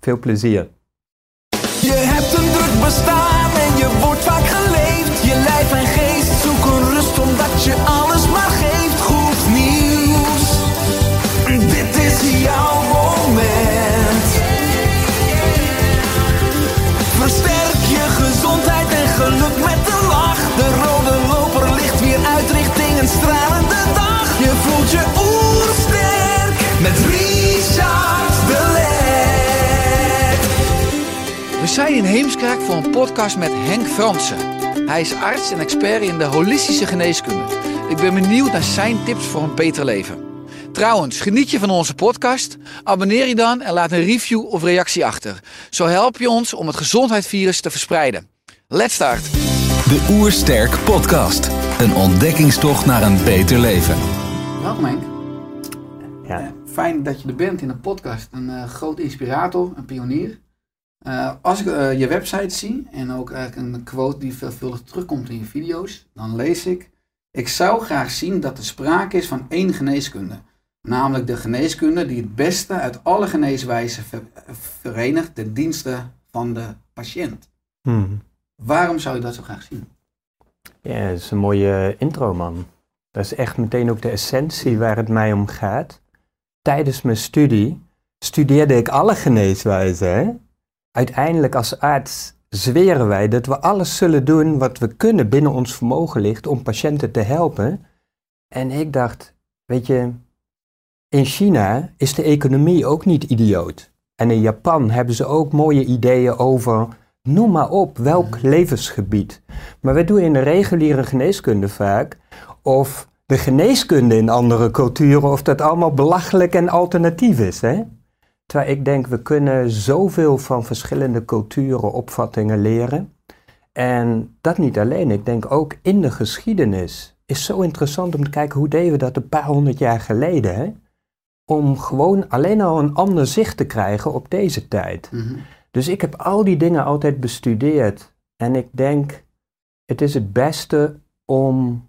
Veel plezier. Je hebt een druk bestaan en je wordt vaak geleefd. Je lijf en geest zoeken rust omdat je alles zijn in Heemskerk voor een podcast met Henk Fransen. Hij is arts en expert in de holistische geneeskunde. Ik ben benieuwd naar zijn tips voor een beter leven. Trouwens, geniet je van onze podcast? Abonneer je dan en laat een review of reactie achter. Zo help je ons om het gezondheidsvirus te verspreiden. Let's start! De Oersterk Podcast. Een ontdekkingstocht naar een beter leven. Welkom Henk. Ja. Fijn dat je er bent in een podcast. Een eh, groot inspirator, een pionier. Eh, als ik eh, je website zie en ook eigenlijk een quote die veelvuldig terugkomt in je video's, dan lees ik: Ik zou graag zien dat er sprake is van één geneeskunde. Namelijk de geneeskunde die het beste uit alle geneeswijzen ver- verenigt ten dienste van de patiënt. Hmm. Waarom zou je dat zo graag zien? Ja, dat is een mooie intro, man. Dat is echt meteen ook de essentie waar het mij om gaat. Tijdens mijn studie studeerde ik alle geneeswijzen. Uiteindelijk als arts zweren wij dat we alles zullen doen wat we kunnen binnen ons vermogen ligt om patiënten te helpen. En ik dacht, weet je, in China is de economie ook niet idioot. En in Japan hebben ze ook mooie ideeën over, noem maar op, welk levensgebied. Maar we doen in de reguliere geneeskunde vaak of de geneeskunde in andere culturen, of dat allemaal belachelijk en alternatief is. Hè? Terwijl ik denk, we kunnen zoveel van verschillende culturen, opvattingen leren. En dat niet alleen, ik denk ook in de geschiedenis. Is zo interessant om te kijken hoe deden we dat een paar honderd jaar geleden. Hè? Om gewoon alleen al een ander zicht te krijgen op deze tijd. Mhm. Dus ik heb al die dingen altijd bestudeerd. En ik denk, het is het beste om,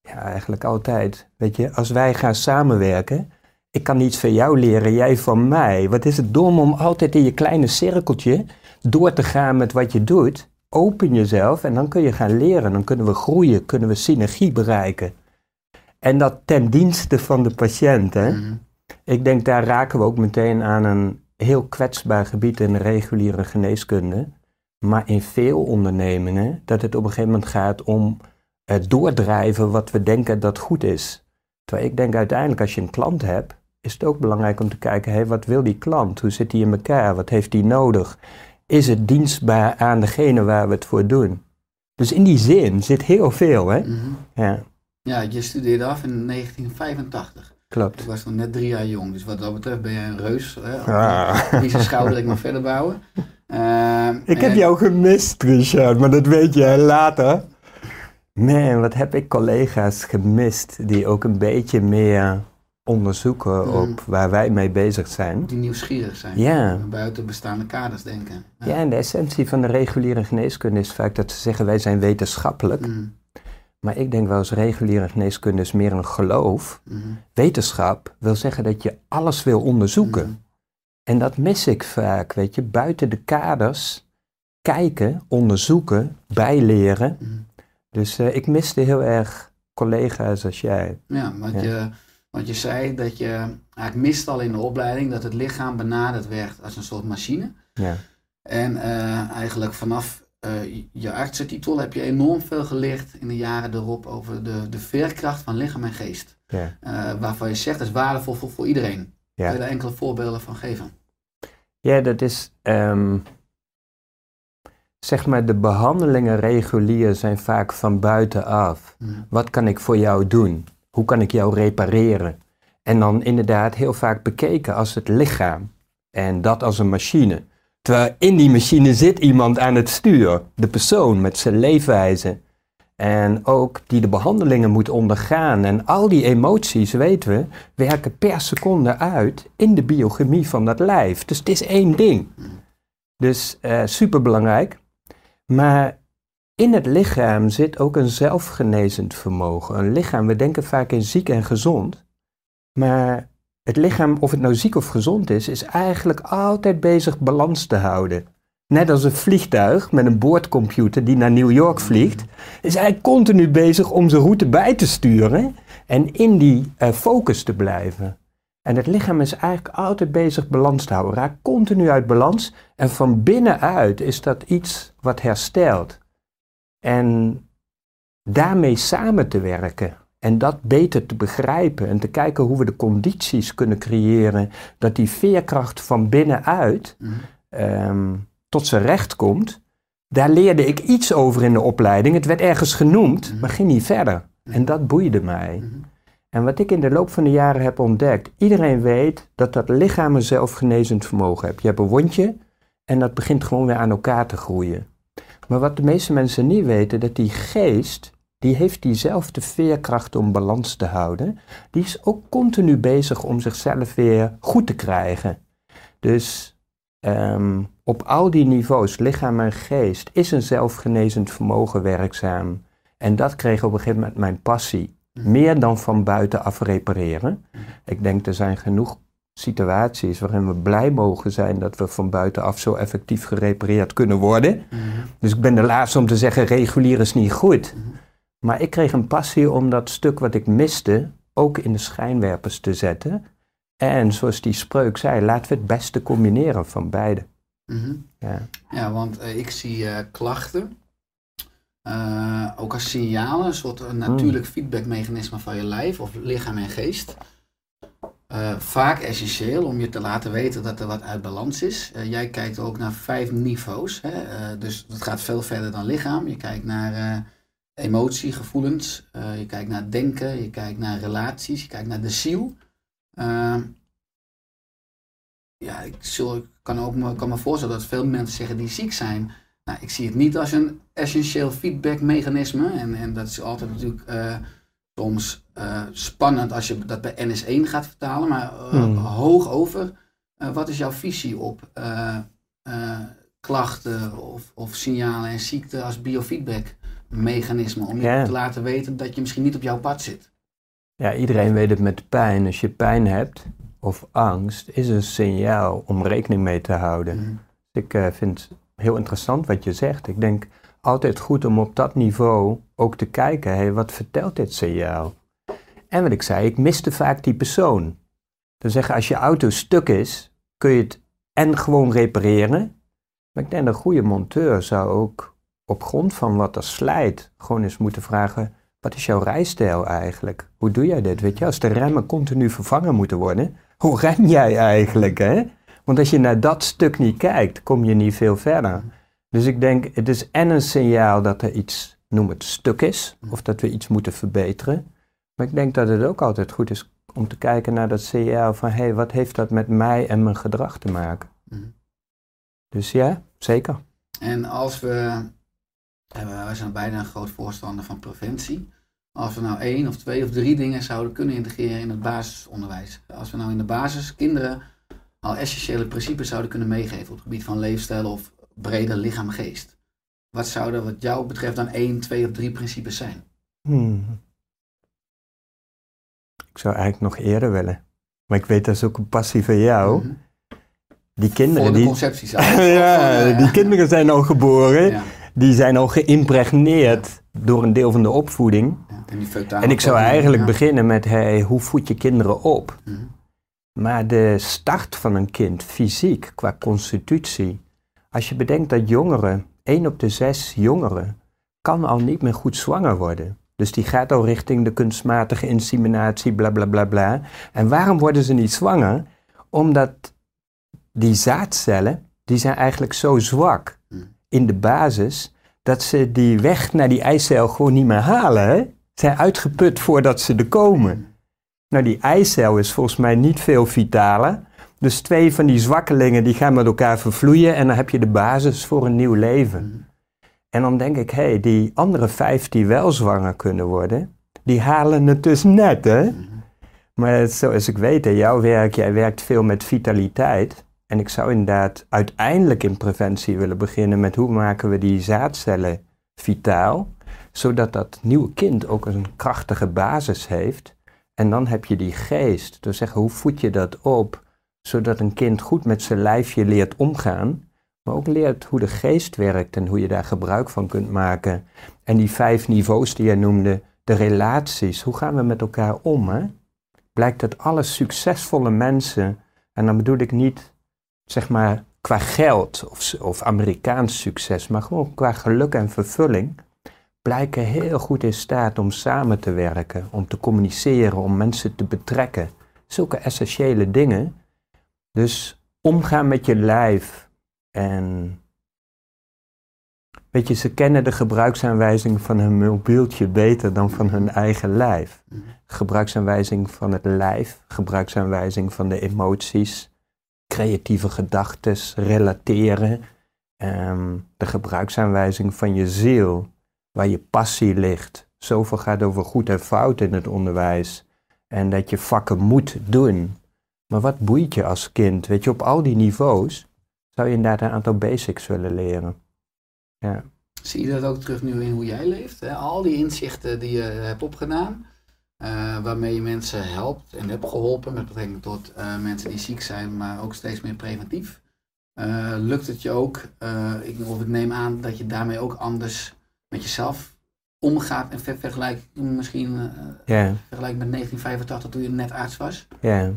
ja, eigenlijk altijd, weet je, als wij gaan samenwerken, ik kan iets van jou leren, jij van mij. Wat is het dom om altijd in je kleine cirkeltje door te gaan met wat je doet. Open jezelf en dan kun je gaan leren. Dan kunnen we groeien, kunnen we synergie bereiken. En dat ten dienste van de patiënt. Hè? Mhm. Ik denk daar raken we ook meteen aan een heel kwetsbaar gebied in de reguliere geneeskunde. Maar in veel ondernemingen dat het op een gegeven moment gaat om het doordrijven wat we denken dat goed is. Terwijl ik denk uiteindelijk als je een klant hebt, is het ook belangrijk om te kijken, hé, wat wil die klant? Hoe zit die in elkaar? Wat heeft die nodig? Is het dienstbaar aan degene waar we het voor doen? Dus in die zin zit heel veel, hè? Mhm. Ja, Ja, je studeerde af in 1985. klopt. Ik was nog net drie jaar jong, dus wat dat betreft ben jij een reus. Hè? Ah. Die zijn schouder ik nog verder bouwen. Ehm, Ik heb jou gemist, Richard, maar dat weet jij later. Man, wat heb ik collega's gemist die ook een beetje meer onderzoeken Mm. op waar wij mee bezig zijn. Die nieuwsgierig zijn. Ja. Buiten bestaande kaders denken. Ja, en de essentie van de reguliere geneeskunde is vaak dat ze zeggen wij zijn wetenschappelijk. Mm, Maar ik denk wel eens reguliere geneeskunde is meer een geloof. mhm, Wetenschap wil zeggen dat je alles wil onderzoeken. mhm. En dat mis ik vaak, weet je, buiten de kaders kijken, onderzoeken, bijleren. Dus eh, ik miste heel erg collega's als jij. Ja, want, Ja. Je, want je zei dat je eigenlijk mist al in de opleiding dat het lichaam benaderd werd als een soort machine. Ja. En eh, eigenlijk vanaf eh, je artsentitel heb je enorm veel geleerd in de jaren erop over de, de veerkracht van lichaam en geest. Ja. Eh, waarvan je zegt dat is waardevol voor, voor iedereen. Ja. Kun je daar enkele voorbeelden van geven? ja, dat is, ehm, zeg maar, de behandelingen regulier zijn vaak van buitenaf. Mhm. Wat kan ik voor jou doen? Hoe kan ik jou repareren? En dan inderdaad heel vaak bekeken als het lichaam. En dat als een machine. Terwijl in die machine zit iemand aan het stuur. De persoon met zijn leefwijze. En ook die de behandelingen moet ondergaan. En al die emoties, weten we, werken per seconde uit in de biochemie van dat lijf. Dus het is één ding. Dus uh, superbelangrijk. Maar in het lichaam zit ook een zelfgenezend vermogen. Een lichaam, we denken vaak in ziek en gezond. Maar het lichaam, of het nou ziek of gezond is, is eigenlijk altijd bezig balans te houden. Net als een vliegtuig met een boordcomputer die naar New York vliegt, is hij continu bezig om zijn route bij te sturen en in die uh, focus te blijven. En het lichaam is eigenlijk altijd bezig balans te houden, raakt continu uit balans en van binnenuit is dat iets wat herstelt. En daarmee samen te werken en dat beter te begrijpen en te kijken hoe we de condities kunnen creëren dat die veerkracht van binnenuit mm tot zijn recht komt. Daar leerde ik iets over in de opleiding. Het werd ergens genoemd, mhm. maar ging niet verder. Mhm. En dat boeide mij. Mhm. En wat ik in de loop van de jaren heb ontdekt, iedereen weet dat dat lichaam een zelfgenezend vermogen heeft. Je hebt een wondje en dat begint gewoon weer aan elkaar te groeien. Maar wat de meeste mensen niet weten, dat die geest, die heeft diezelfde veerkracht om balans te houden. Die is ook continu bezig om zichzelf weer goed te krijgen. Dus um, op al die niveaus, lichaam en geest, is een zelfgenezend vermogen werkzaam. En dat kreeg op een gegeven moment mijn passie. Mhm. Meer dan van buitenaf repareren. Ik denk er zijn genoeg situaties waarin we blij mogen zijn dat we van buitenaf zo effectief gerepareerd kunnen worden. Mhm. Dus ik ben de laatste om te zeggen, regulier is niet goed. Maar ik kreeg een passie om dat stuk wat ik miste ook in de schijnwerpers te zetten. En zoals die spreuk zei, laten we het beste combineren van beide. Mhm. ja. ja, want eh, ik zie uh, klachten uh, ook als signalen, een soort een natuurlijk mm. feedbackmechanisme van je lijf of lichaam en geest. Vaak essentieel om je te laten weten dat er wat uit balans is. jij kijkt ook naar vijf niveaus, hè? dus dat gaat veel verder dan lichaam. Je kijkt naar emotie, gevoelens, je kijkt naar denken, je kijkt naar relaties, je kijkt naar de ziel. ja, ik, zul, kan, ook me, kan me voorstellen dat veel mensen zeggen die ziek zijn. Nou, ik zie het niet als een essentieel feedbackmechanisme. En, en dat is altijd natuurlijk soms uh, spannend als je dat bij NS1 gaat vertalen. Maar uh, hmm. hoog over, wat is jouw visie op klachten of, of signalen en ziekte als biofeedbackmechanisme? Om je te laten weten dat je misschien niet op jouw pad zit. Ja, iedereen weet het met pijn. Als je pijn hebt, of angst is een signaal om rekening mee te houden. Mhm. Ik uh, vind het heel interessant wat je zegt. Ik denk altijd goed om op dat niveau ook te kijken, hey, wat vertelt dit signaal? En wat ik zei, ik miste vaak die persoon. Dan zeggen, als je auto stuk is, kun je het en gewoon repareren. Maar ik denk dat een goede monteur zou ook op grond van wat er slijt, gewoon eens moeten vragen, wat is jouw rijstijl eigenlijk? Hoe doe jij dit? Weet je, als de remmen continu vervangen moeten worden, hoe ren jij eigenlijk, hè? Want als je naar dat stuk niet kijkt, kom je niet veel verder. Dus ik denk, het is en een signaal dat er iets, noem het, stuk is, of dat we iets moeten verbeteren. Maar ik denk dat het ook altijd goed is om te kijken naar dat signaal van, hé, hey, wat heeft dat met mij en mijn gedrag te maken? Mhm. Dus ja, zeker. En als we, we zijn bijna een groot voorstander van preventie. Als we nou één of twee of drie dingen zouden kunnen integreren in het basisonderwijs. Als we nou in de basis kinderen al essentiële principes zouden kunnen meegeven op het gebied van leefstijl of breder lichaam-geest. Wat zouden wat jou betreft dan één, twee of drie principes zijn? Hmm. Ik zou eigenlijk nog eerder willen. Maar ik weet dat is ook een passie van jou. Mhm. Die kinderen. Voor de die, concepties. ja, die kinderen zijn al geboren. Die zijn al geïmpregneerd door een deel van de opvoeding. En ik zou eigenlijk beginnen met, hey, hoe voed je kinderen op? Mhm. Maar de start van een kind, fysiek, qua constitutie. Als je bedenkt dat jongeren, 1 op de 6 jongeren, kan al niet meer goed zwanger worden. Dus die gaat al richting de kunstmatige inseminatie, bla bla bla bla. En waarom worden ze niet zwanger? Omdat die zaadcellen, die zijn eigenlijk zo zwak mhm. in de basis, dat ze die weg naar die eicel gewoon niet meer halen. Hè? zijn uitgeput voordat ze er komen. Nou, die eicel is volgens mij niet veel vitaler Dus twee van die zwakkelingen die gaan met elkaar vervloeien en dan heb je de basis voor een nieuw leven. Mhm. En dan denk ik, hé, hey, die andere vijf die wel zwanger kunnen worden, die halen het dus net, hè? Mhm. Maar zoals ik weet, in jouw werk, jij werkt veel met vitaliteit. En ik zou inderdaad uiteindelijk in preventie willen beginnen met hoe maken we die zaadcellen vitaal, zodat dat nieuwe kind ook een krachtige basis heeft. En dan heb je die geest. Dus zeggen, hoe voed je dat op, zodat een kind goed met zijn lijfje leert omgaan, maar ook leert hoe de geest werkt en hoe je daar gebruik van kunt maken. En die vijf niveaus die jij noemde, de relaties, hoe gaan we met elkaar om? Hè? Blijkt dat alle succesvolle mensen, en dan bedoel ik niet zeg maar qua geld of, of Amerikaans succes, maar gewoon qua geluk en vervulling, blijken heel goed in staat om samen te werken, om te communiceren, om mensen te betrekken. Zulke essentiële dingen. Dus omgaan met je lijf en Weet je, ze kennen de gebruiksaanwijzing van hun mobieltje beter dan van hun eigen lijf. Mhm. Gebruiksaanwijzing van het lijf, gebruiksaanwijzing van de emoties, creatieve gedachten, relateren. ehm, de gebruiksaanwijzing van je ziel, waar je passie ligt. Zoveel gaat over goed en fout in het onderwijs. En dat je vakken moet doen. Maar wat boeit je als kind? Weet je, op al die niveaus zou je inderdaad een aantal basics willen leren. Ja. Zie je dat ook terug nu in hoe jij leeft? Hè? Al die inzichten die je hebt opgedaan, eh, waarmee je mensen helpt en hebt geholpen met betrekking tot eh, mensen die ziek zijn, maar ook steeds meer preventief. Eh, lukt het je ook, ik, of ik neem aan dat je daarmee ook anders met jezelf omgaat en ver vergelijk misschien Ja. vergelijk met 1985 toen je net arts was? Ja.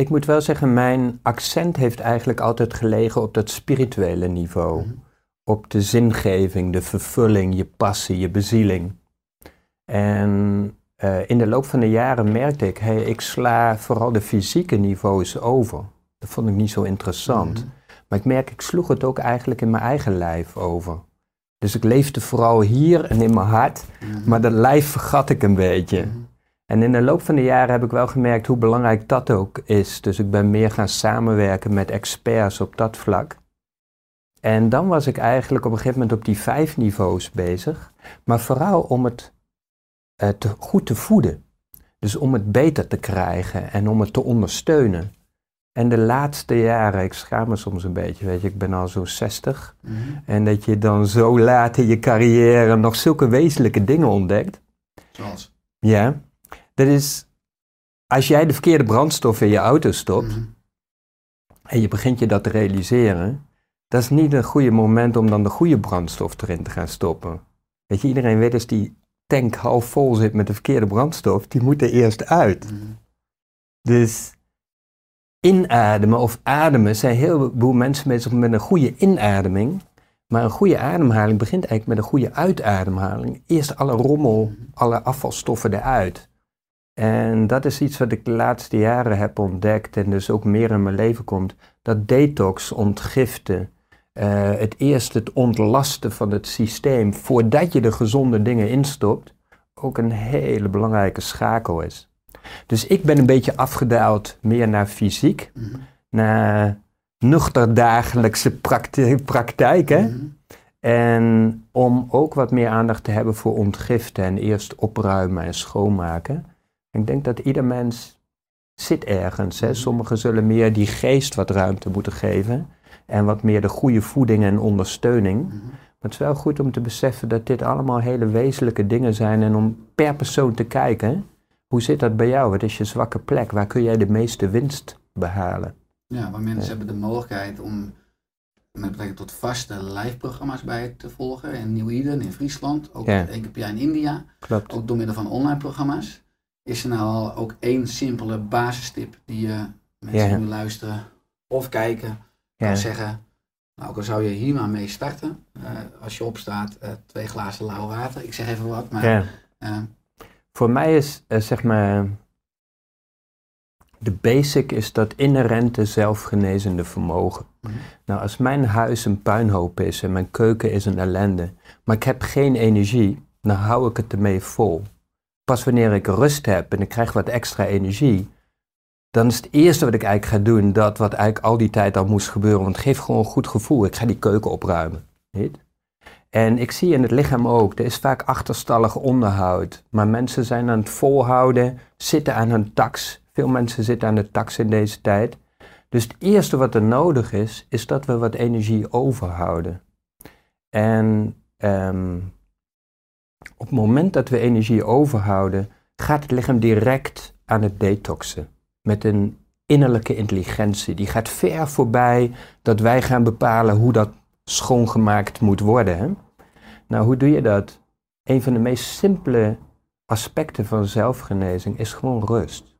Ik moet wel zeggen, mijn accent heeft eigenlijk altijd gelegen op dat spirituele niveau. Mhm. Op de zingeving, de vervulling, je passie, je bezieling. En eh, in de loop van de jaren merkte ik, hey, ik sla vooral de fysieke niveaus over. Dat vond ik niet zo interessant. Mhm. Maar ik merk, ik sloeg het ook eigenlijk in mijn eigen lijf over. Dus ik leefde vooral hier en in mijn hart, Mhm. maar dat lijf vergat ik een beetje. En in de loop van de jaren heb ik wel gemerkt hoe belangrijk dat ook is. Dus ik ben meer gaan samenwerken met experts op dat vlak. En dan was ik eigenlijk op een gegeven moment op die vijf niveaus bezig. Maar vooral om het eh, te, goed te voeden. Dus om het beter te krijgen en om het te ondersteunen. En de laatste jaren, ik schaam me soms een beetje, weet je, ik ben al zo'n 60. Mhm. En dat je dan zo laat in je carrière nog zulke wezenlijke dingen ontdekt. Zoals? Ja, dat is als jij de verkeerde brandstof in je auto stopt Mhm. en je begint je dat te realiseren, dat is niet een goede moment om dan de goede brandstof erin te gaan stoppen. Weet je, iedereen weet als die tank half vol zit met de verkeerde brandstof, die moet er eerst uit. Mhm. Dus inademen of ademen zijn heel veel mensen bezig met een goede inademing. Maar een goede ademhaling begint eigenlijk met een goede uitademhaling. Eerst alle rommel, alle afvalstoffen eruit. En dat is iets wat ik de laatste jaren heb ontdekt en dus ook meer in mijn leven komt. Dat detox, ontgiften, eh, het eerst het ontlasten van het systeem voordat je de gezonde dingen instopt, ook een hele belangrijke schakel is. Dus ik ben een beetje afgedaald meer naar fysiek, Mhm. naar nuchter dagelijkse prakti- praktijk. Hè? Mhm. En om ook wat meer aandacht te hebben voor ontgiften en eerst opruimen en schoonmaken. Ik denk dat ieder mens zit ergens. Hè? Sommigen zullen meer die geest wat ruimte moeten geven. En wat meer de goede voeding en ondersteuning. Mhm. Maar het is wel goed om te beseffen dat dit allemaal hele wezenlijke dingen zijn. En om per persoon te kijken. Hoe zit dat bij jou? Wat is je zwakke plek? Waar kun jij de meeste winst behalen? Ja, waar mensen Ja. hebben de mogelijkheid om met betrekking tot vaste live-programma's bij te volgen. In Nieuw-Eden, in Friesland, ook Ja. één keer per jaar in India. Klopt. Ook door middel van online programma's. Is er nou al ook één simpele basistip die je mensen die nu luisteren of kijken kan zeggen. Nou, ook al zou je hier maar mee starten. eh, als je opstaat, eh, twee glazen lauw water. Ik zeg even wat, maar eh, Voor mij is zeg maar. De basic is dat inherente zelfgenezende vermogen. Mhm. Nou, als mijn huis een puinhoop is en mijn keuken is een ellende, maar ik heb geen energie, dan hou ik het ermee vol. Pas wanneer ik rust heb en ik krijg wat extra energie, dan is het eerste wat ik eigenlijk ga doen, dat wat eigenlijk al die tijd al moest gebeuren, want het geeft gewoon een goed gevoel. Ik ga die keuken opruimen. Niet? En ik zie in het lichaam ook, er is vaak achterstallig onderhoud. Maar mensen zijn aan het volhouden, zitten aan hun tax. Veel mensen zitten aan de tax in deze tijd. Dus het eerste wat er nodig is, is dat we wat energie overhouden. En ehm, op het moment dat we energie overhouden, gaat het lichaam direct aan het detoxen. Met een innerlijke intelligentie. Die gaat ver voorbij dat wij gaan bepalen hoe dat schoongemaakt moet worden. Hè? Nou, hoe doe je dat? Een van de meest simpele aspecten van zelfgenezing is gewoon rust.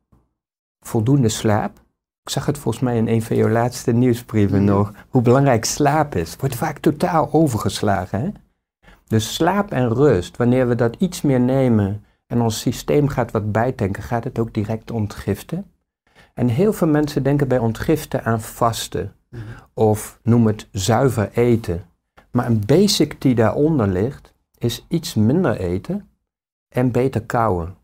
Voldoende slaap. Ik zag het volgens mij in een van jouw laatste nieuwsbrieven nog. Hoe belangrijk slaap is. Wordt vaak totaal overgeslagen. Hè? Dus slaap en rust, wanneer we dat iets meer nemen en ons systeem gaat wat bijtanken, gaat het ook direct ontgiften. En heel veel mensen denken bij ontgiften aan vasten of noem het zuiver eten. Maar een basic die daaronder ligt, is iets minder eten en beter kauwen.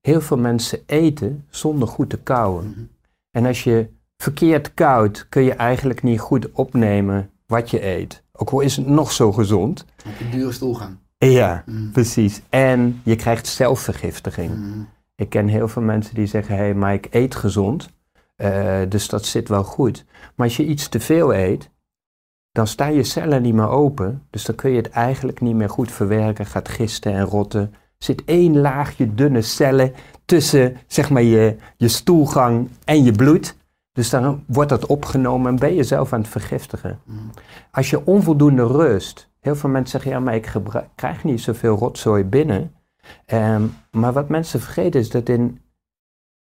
Heel veel mensen eten zonder goed te kauwen. En als je verkeerd koudt, kun je eigenlijk niet goed opnemen wat je eet. Ook al is het nog zo gezond. Op een dure stoelgang. Ja, Mm. precies. En je krijgt zelfvergiftiging. Mm. Ik ken heel veel mensen die zeggen, hé, hey, maar ik eet gezond, eh, dus dat zit wel goed. Maar als je iets te veel eet, dan staan je cellen niet meer open, dus dan kun je het eigenlijk niet meer goed verwerken, gaat gisten en rotten. Er zit één laagje dunne cellen tussen, zeg maar, je, je stoelgang en je bloed. Dus dan wordt dat opgenomen en ben je zelf aan het vergiftigen. Mm. Als je onvoldoende rust, heel veel mensen zeggen, ja, maar ik gebruik- krijg niet zoveel rotzooi binnen. Ehm, maar wat mensen vergeten is dat in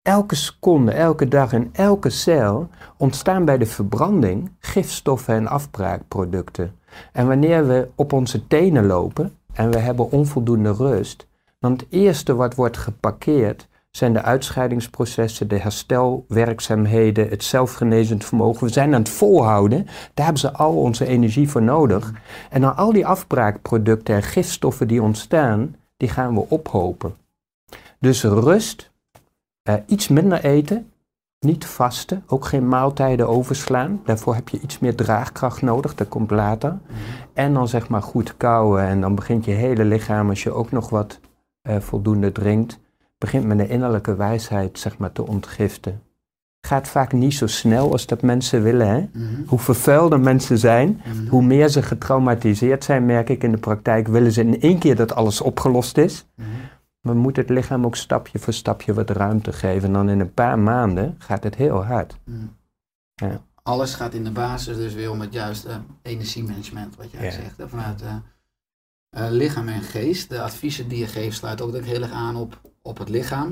elke seconde, elke dag en elke cel ontstaan bij de verbranding gifstoffen en afbraakproducten. En wanneer we op onze tenen lopen en we hebben onvoldoende rust, dan het eerste wat wordt geparkeerd zijn de uitscheidingsprocessen, de herstelwerkzaamheden, het zelfgenezend vermogen. We zijn aan het volhouden. Daar hebben ze al onze energie voor nodig. En dan al die afbraakproducten en gifstoffen die ontstaan, die gaan we ophopen. Dus rust, eh, iets minder eten, niet vasten, ook geen maaltijden overslaan. Daarvoor heb je iets meer draagkracht nodig, dat komt later. En dan zeg maar goed kouwen en dan begint je hele lichaam, als je ook nog wat eh, voldoende drinkt, begint met de innerlijke wijsheid zeg maar te ontgiften. Gaat vaak niet zo snel als dat mensen willen. Hè? Mhm. Hoe vervuilder mensen zijn, Mhm. hoe meer ze getraumatiseerd zijn, merk ik in de praktijk, willen ze in één keer dat alles opgelost is. Mhm. Maar we moeten het lichaam ook stapje voor stapje wat ruimte geven. En dan in een paar maanden gaat het heel hard. Ja. Alles gaat in de basis dus weer om het juiste energiemanagement, wat jij Ja. zegt. Vanuit eh, eh, lichaam en geest. De adviezen die je geeft sluiten ook heel erg aan op, op het lichaam.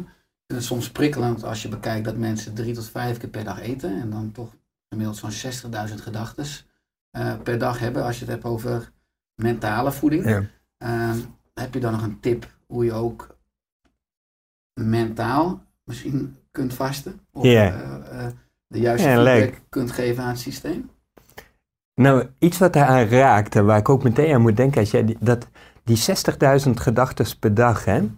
Vind het soms prikkelend als je bekijkt dat mensen drie tot vijf keer per dag eten. En dan toch gemiddeld zo'n 60.000 gedachten eh, per dag hebben. Als je het hebt over mentale voeding. Ja. Ehm, heb je dan nog een tip hoe je ook mentaal misschien kunt vasten? Of eh, eh, de juiste Ja, feedback kunt geven aan het systeem? Nou, iets wat daaraan raakt en waar ik ook meteen aan moet denken, als jij die, dat, die 60.000 gedachten per dag, hè,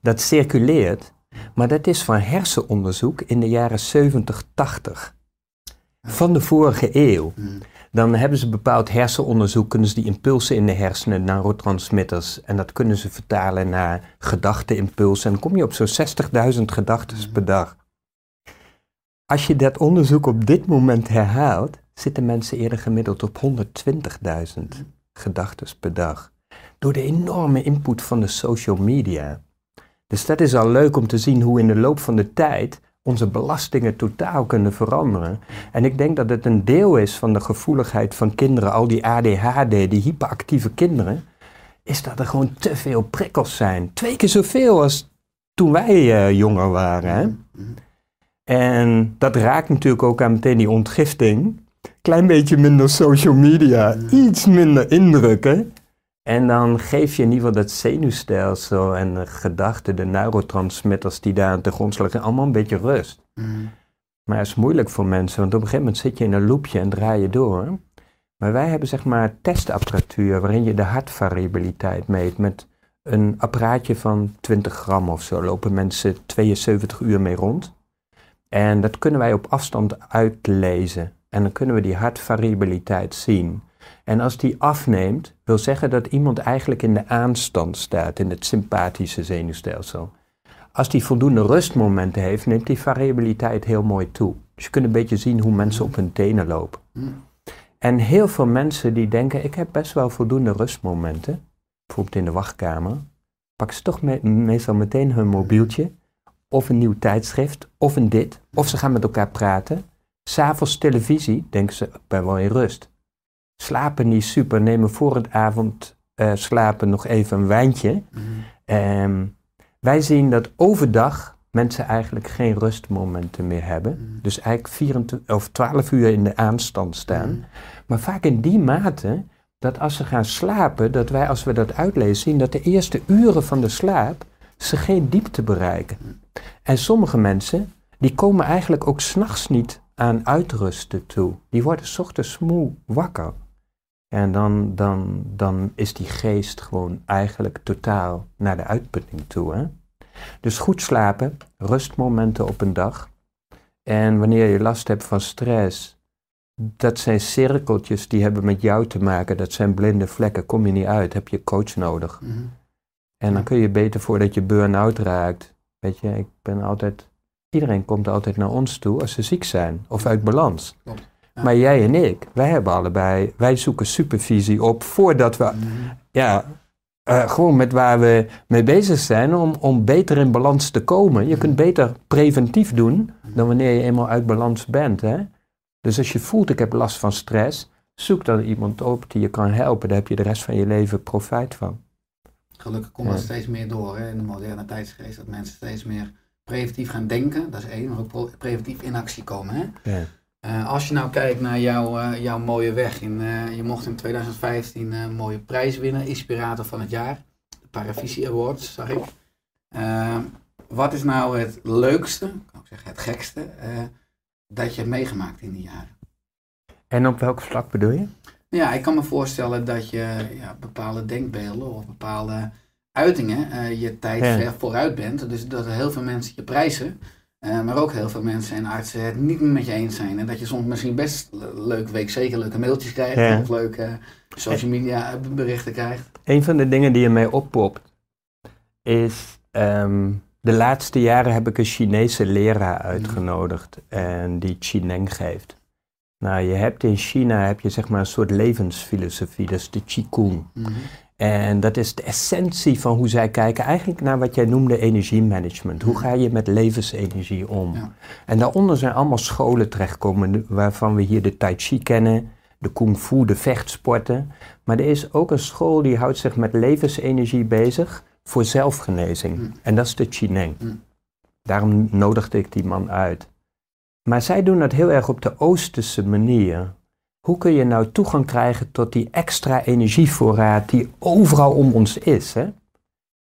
dat circuleert, maar dat is van hersenonderzoek in de jaren 70, 80 van de vorige eeuw. Hmm. Dan hebben ze bepaald hersenonderzoek, kunnen ze die impulsen in de hersenen, neurotransmitters, en dat kunnen ze vertalen naar gedachteimpulsen. En dan kom je op zo'n 60.000 gedachten per dag. Als je dat onderzoek op dit moment herhaalt, zitten mensen eerder gemiddeld op 120.000 gedachten per dag. Door de enorme input van de social media. Dus dat is al leuk om te zien hoe in de loop van de tijd onze belastingen totaal kunnen veranderen. En ik denk dat het een deel is van de gevoeligheid van kinderen, al die ADHD, die hyperactieve kinderen, is dat er gewoon te veel prikkels zijn. Twee keer zoveel als toen wij eh, jonger waren. En dat raakt natuurlijk ook aan meteen die ontgifting. Klein beetje minder social media, iets minder indrukken. En dan geef je in ieder geval dat zenuwstelsel en de gedachten, de neurotransmitters die daar ten grondslag liggen, allemaal een beetje rust. Hmm. Maar het is moeilijk voor mensen, want op een gegeven moment zit je in een loopje en draai je door. Maar wij hebben zeg maar testapparatuur waarin je de hartvariabiliteit meet met een apparaatje van 20 gram of zo. Lopen mensen 72 uur mee rond. En dat kunnen wij op afstand uitlezen. En dan kunnen we die hartvariabiliteit zien. En als die afneemt, wil zeggen dat iemand eigenlijk in de aanstand staat, in het sympathische zenuwstelsel. Als die voldoende rustmomenten heeft, neemt die variabiliteit heel mooi toe. Dus je kunt een beetje zien hoe mensen op hun tenen lopen. Mm. En heel veel mensen die denken, ik heb best wel voldoende rustmomenten, bijvoorbeeld in de wachtkamer, pakken ze toch me- meestal meteen hun mobieltje, of een nieuw tijdschrift, of een dit, of ze gaan met elkaar praten. S'avonds televisie, denken ze, ik ben wel in rust. Slapen niet super, nemen voor het avond eh, slapen nog even een wijntje. Mhm. Ehm, wij zien dat overdag mensen eigenlijk geen rustmomenten meer hebben. Mhm. Dus eigenlijk 24 of 12 uur in de aanstand staan. Mhm. Maar vaak in die mate dat als ze gaan slapen, dat wij als we dat uitlezen zien dat de eerste uren van de slaap ze geen diepte bereiken. En sommige mensen, die komen eigenlijk ook s'nachts niet aan uitrusten toe. Die worden 's ochtends moe wakker. En dan, dan, dan is die geest gewoon eigenlijk totaal naar de uitputting toe. Hè? Dus goed slapen, rustmomenten op een dag. En wanneer je last hebt van stress, dat zijn cirkeltjes die hebben met jou te maken. Dat zijn blinde vlekken, kom je niet uit, heb je coach nodig. Mhm. En dan kun je beter voordat je burn-out raakt. Weet je, ik ben altijd. Iedereen komt altijd naar ons toe als ze ziek zijn of uit balans. Klopt. Maar jij en ik, wij hebben allebei, wij zoeken supervisie op voordat we, Mhm. ja, eh, gewoon met waar we mee bezig zijn om, om beter in balans te komen. Je kunt beter preventief doen dan wanneer je eenmaal uit balans bent. Hè? Dus als je voelt, ik heb last van stress, zoek dan iemand op die je kan helpen. Daar heb je de rest van je leven profijt van. Gelukkig komt Ja. dat steeds meer door hè, in de moderne tijdsgeest. Dat mensen steeds meer preventief gaan denken. Dat is één. Maar ook preventief in actie komen. Hè? Ja. Eh, als je nou kijkt naar jouw, eh, jouw mooie weg. In, eh, je mocht in 2015 een mooie prijs winnen. Inspirator van het jaar. De Paravisie Awards, zag ik. Wat is nou het leukste, ik kan ook zeggen het gekste, dat je hebt meegemaakt in die jaren? En op welk vlak bedoel je? Ja, ik kan me voorstellen dat je ja, bepaalde denkbeelden of bepaalde uitingen je tijd Ja. ver vooruit bent. Dus dat er heel veel mensen je prijzen, eh, maar ook heel veel mensen en artsen het niet meer met je eens zijn. En dat je soms misschien best le- leuk week zeker leuke mailtjes krijgt Ja. of leuke social media berichten krijgt. Een van de dingen die er mij oppopt is. ehm, de laatste jaren heb ik een Chinese leraar uitgenodigd en die Qineng geeft. Nou, je hebt in China heb je zeg maar een soort levensfilosofie, dat is de Qigong. Mhm. En dat is de essentie van hoe zij kijken eigenlijk naar wat jij noemde energiemanagement. Hoe ga je met levensenergie om? Ja. En daaronder zijn allemaal scholen terechtgekomen waarvan we hier de Tai Chi kennen, de Kung Fu, de vechtsporten. Maar er is ook een school die houdt zich met levensenergie bezig voor zelfgenezing. Hm. En dat is de Qineng. Hm. Daarom nodigde ik die man uit. Maar zij doen dat heel erg op de Oosterse manier. Hoe kun je nou toegang krijgen tot die extra energievoorraad die overal om ons is? Hè?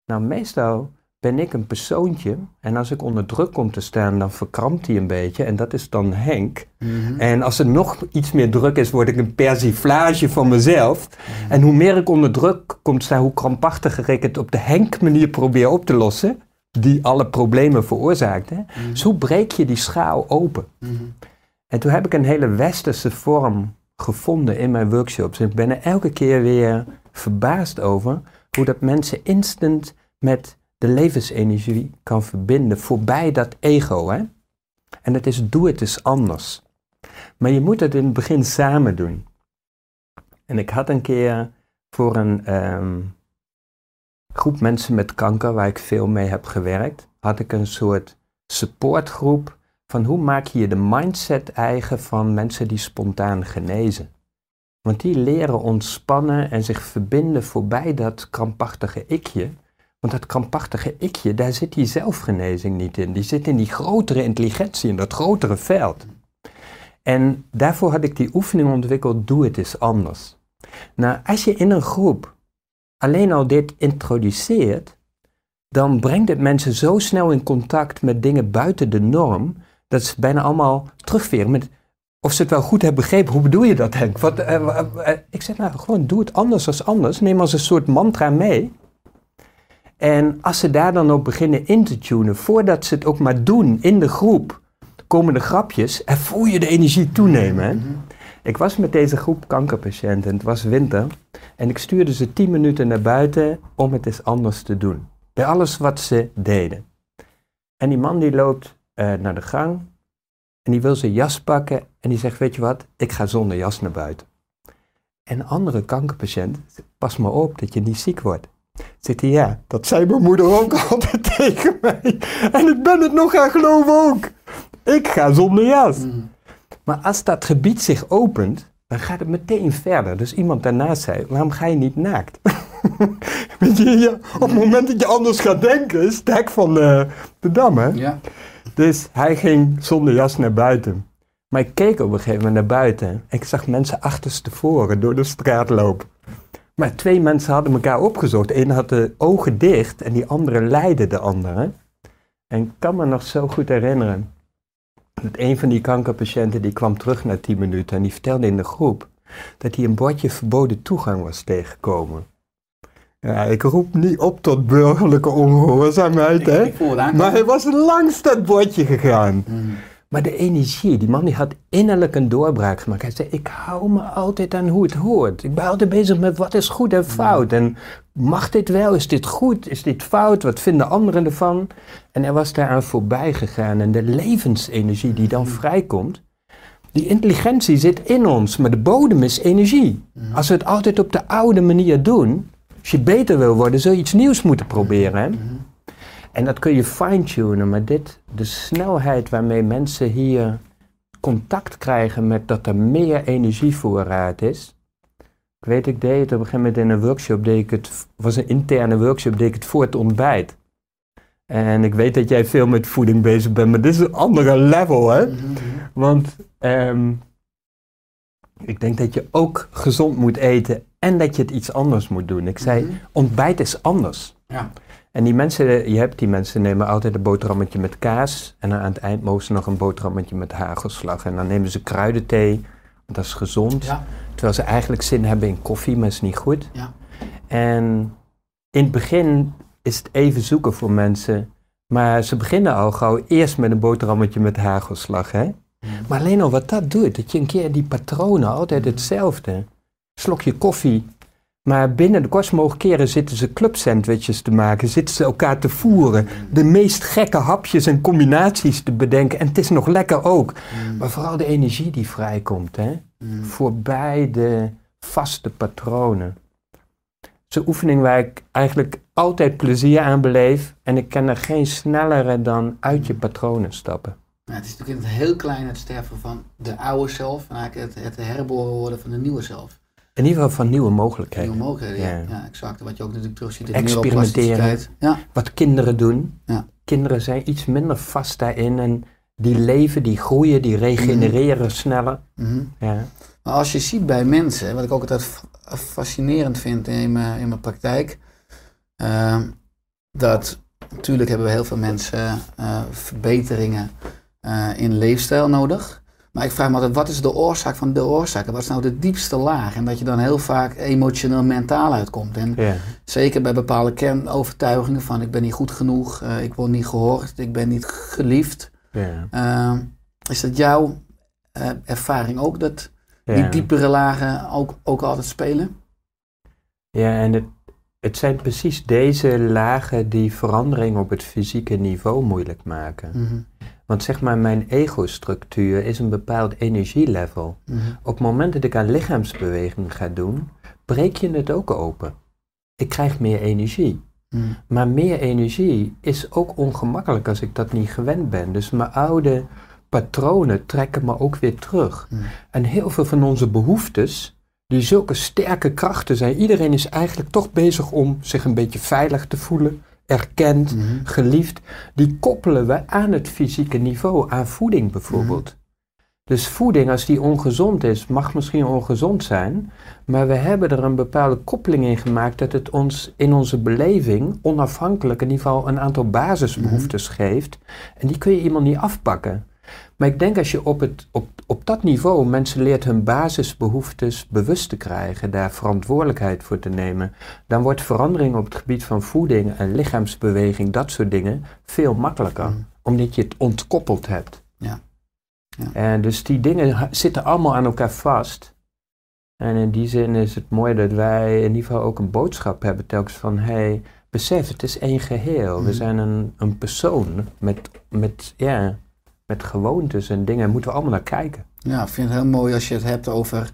Nou, meestal ben ik een persoontje en als ik onder druk kom te staan, dan verkrampt hij een beetje en dat is dan Henk. Mhm. En als er nog iets meer druk is, word ik een persiflage van mezelf. En hoe meer ik onder druk kom te staan, hoe krampachtiger ik het op de Henk-manier probeer op te lossen, die alle problemen veroorzaakt. Hè? Mhm. Dus hoe breek je die schaal open? Mhm. En toen heb ik een hele westerse vorm gevonden in mijn workshops. Ik ben er elke keer weer verbaasd over hoe dat mensen instant met de levensenergie kan verbinden, voorbij dat ego. Hè? En dat is doe het eens anders. Maar je moet het in het begin samen doen. En ik had een keer voor een ehm, groep mensen met kanker, waar ik veel mee heb gewerkt, had ik een soort supportgroep van hoe maak je de mindset eigen van mensen die spontaan genezen. Want die leren ontspannen en zich verbinden voorbij dat krampachtige ikje. Want dat krampachtige ikje, daar zit die zelfgenezing niet in. Die zit in die grotere intelligentie, in dat grotere veld. En daarvoor had ik die oefening ontwikkeld, doe het eens anders. Nou, als je in een groep alleen al dit introduceert, dan brengt het mensen zo snel in contact met dingen buiten de norm, dat ze bijna allemaal terugveren met of ze het wel goed hebben begrepen. Hoe bedoel je dat, Henk? Wat, eh, eh, eh, ik zeg nou, gewoon doe het anders als anders. Neem als een soort mantra mee. En als ze daar dan op beginnen in te tunen, voordat ze het ook maar doen in de groep, komen de grapjes en voel je de energie toenemen. Hè? Ik was met deze groep kankerpatiënten, het was winter, en ik stuurde ze 10 minuten naar buiten om het eens anders te doen. Bij alles wat ze deden. En die man die loopt eh, naar de gang en die wil zijn jas pakken en die zegt, weet je wat, ik ga zonder jas naar buiten. En een andere kankerpatiënt, pas maar op dat je niet ziek wordt. Zegt hij, ja, dat zei mijn moeder ook altijd tegen mij. En ik ben het nog gaan geloven ook. Ik ga zonder jas. Maar als dat gebied zich opent, dan gaat het meteen verder. Dus iemand daarnaast zei, waarom ga je niet naakt? Weet je, ja, op het moment dat je anders gaat denken, is het hek van eh, de dam, hè? Ja. Dus hij ging zonder jas naar buiten. Maar ik keek op een gegeven moment naar buiten. En ik zag mensen achterstevoren door de straat lopen. Maar twee mensen hadden elkaar opgezocht. Ene had de ogen dicht en die andere leidde de andere. En ik kan me nog zo goed herinneren. Dat een van die kankerpatiënten die kwam terug na 10 minuten en die vertelde in de groep dat hij een bordje verboden toegang was tegengekomen. Ja, ik roep niet op tot burgerlijke ongehoorzaamheid, hè? Ik. Maar hij was langs dat bordje gegaan. Mm. Maar de energie, die man die had innerlijk een doorbraak gemaakt. Hij zei, ik hou me altijd aan hoe het hoort. Ik ben altijd bezig met wat is goed en fout. En mag dit wel? Is dit goed? Is dit fout? Wat vinden anderen ervan? En hij was daaraan voorbij gegaan. En de levensenergie die dan vrijkomt, die intelligentie zit in ons, maar de bodem is energie. Als we het altijd op de oude manier doen, als je beter wil worden, zul je iets nieuws moeten proberen. Hè? En dat kun je fine-tunen, maar dit, de snelheid waarmee mensen hier contact krijgen met dat er meer energievoorraad is. Ik weet, ik deed het op een gegeven moment in een workshop, deed ik het, was een interne workshop, deed ik het voor het ontbijt. En ik weet dat jij veel met voeding bezig bent, maar dit is een andere level, hè? Want ehm, ik denk dat je ook gezond moet eten en dat je het iets anders moet doen. Ik zei, Mhm. ontbijt is anders. Ja. En die mensen, je hebt die mensen nemen altijd een boterhammetje met kaas. En dan aan het eind mogen ze nog een boterhammetje met hagelslag. En dan nemen ze kruidenthee, want dat is gezond. Ja. Terwijl ze eigenlijk zin hebben in koffie, maar is niet goed. Ja. En in het begin is het even zoeken voor mensen. Maar ze beginnen al gauw eerst met een boterhammetje met hagelslag. Hè? Maar alleen al wat dat doet, dat je een keer die patronen, altijd hetzelfde. Slokje koffie. Maar binnen de kortst mogelijke keren zitten ze clubsandwiches te maken, zitten ze elkaar te voeren, de meest gekke hapjes en combinaties te bedenken. En het is nog lekker ook. Maar vooral de energie die vrijkomt, hè? voorbij de vaste patronen. Het is een oefening waar ik eigenlijk altijd plezier aan beleef. En ik ken er geen snellere dan uit je patronen stappen. Het is natuurlijk in het heel klein het sterven van de oude zelf en eigenlijk het, het herboren worden van de nieuwe zelf. In ieder geval van nieuwe mogelijkheden. Nieuwe mogelijkheden, ja. Exact. Wat je ook natuurlijk terug ziet in Experimenteren. Ja, Wat kinderen doen. Ja. Kinderen zijn iets minder vast daarin en die leven, die groeien, die regenereren sneller. mhm. Ja. Maar als je ziet bij mensen, wat ik ook altijd fascinerend vind in mijn, in mijn praktijk, ehm, dat natuurlijk hebben we heel veel mensen eh, verbeteringen eh, in leefstijl nodig. Maar ik vraag me altijd, wat is de oorzaak van de oorzaken? Wat is nou de diepste laag? En dat je dan heel vaak emotioneel mentaal uitkomt. En Ja. zeker bij bepaalde kernovertuigingen van ik ben niet goed genoeg, eh, ik word niet gehoord, ik ben niet geliefd. Ja. Ehm, is dat jouw eh, ervaring ook dat die diepere lagen ook, ook altijd spelen? Ja, en het, het zijn precies deze lagen die verandering op het fysieke niveau moeilijk maken. Mhm, Want zeg maar, mijn ego-structuur is een bepaald energielevel. mhm, Op het moment dat ik aan lichaamsbeweging ga doen, breek je het ook open. Ik krijg meer energie. mhm, Maar meer energie is ook ongemakkelijk als ik dat niet gewend ben. Dus mijn oude patronen trekken me ook weer terug. Mhm. En heel veel van onze behoeftes, die zulke sterke krachten zijn, iedereen is eigenlijk toch bezig om zich een beetje veilig te voelen, erkend, mhm. geliefd. Die koppelen we aan het fysieke niveau, aan voeding bijvoorbeeld. Dus voeding, als die ongezond is, mag misschien ongezond zijn, maar we hebben er een bepaalde koppeling in gemaakt dat het ons in onze beleving onafhankelijk in ieder geval een aantal basisbehoeftes geeft. En die kun je iemand niet afpakken. Maar ik denk als je op, het, op, op dat niveau mensen leert hun basisbehoeftes bewust te krijgen, daar verantwoordelijkheid voor te nemen, dan wordt verandering op het gebied van voeding en lichaamsbeweging, dat soort dingen, veel makkelijker. Mm. Omdat je het ontkoppeld hebt. Ja. Ja. En dus die dingen zitten allemaal aan elkaar vast. En in die zin is het mooi dat wij in ieder geval ook een boodschap hebben telkens van hey, besef, het is één geheel. We Mhm. zijn een, een persoon met, met, ja, met gewoontes en dingen. Daar moeten we allemaal naar kijken. Ja, ik vind het heel mooi als je het hebt over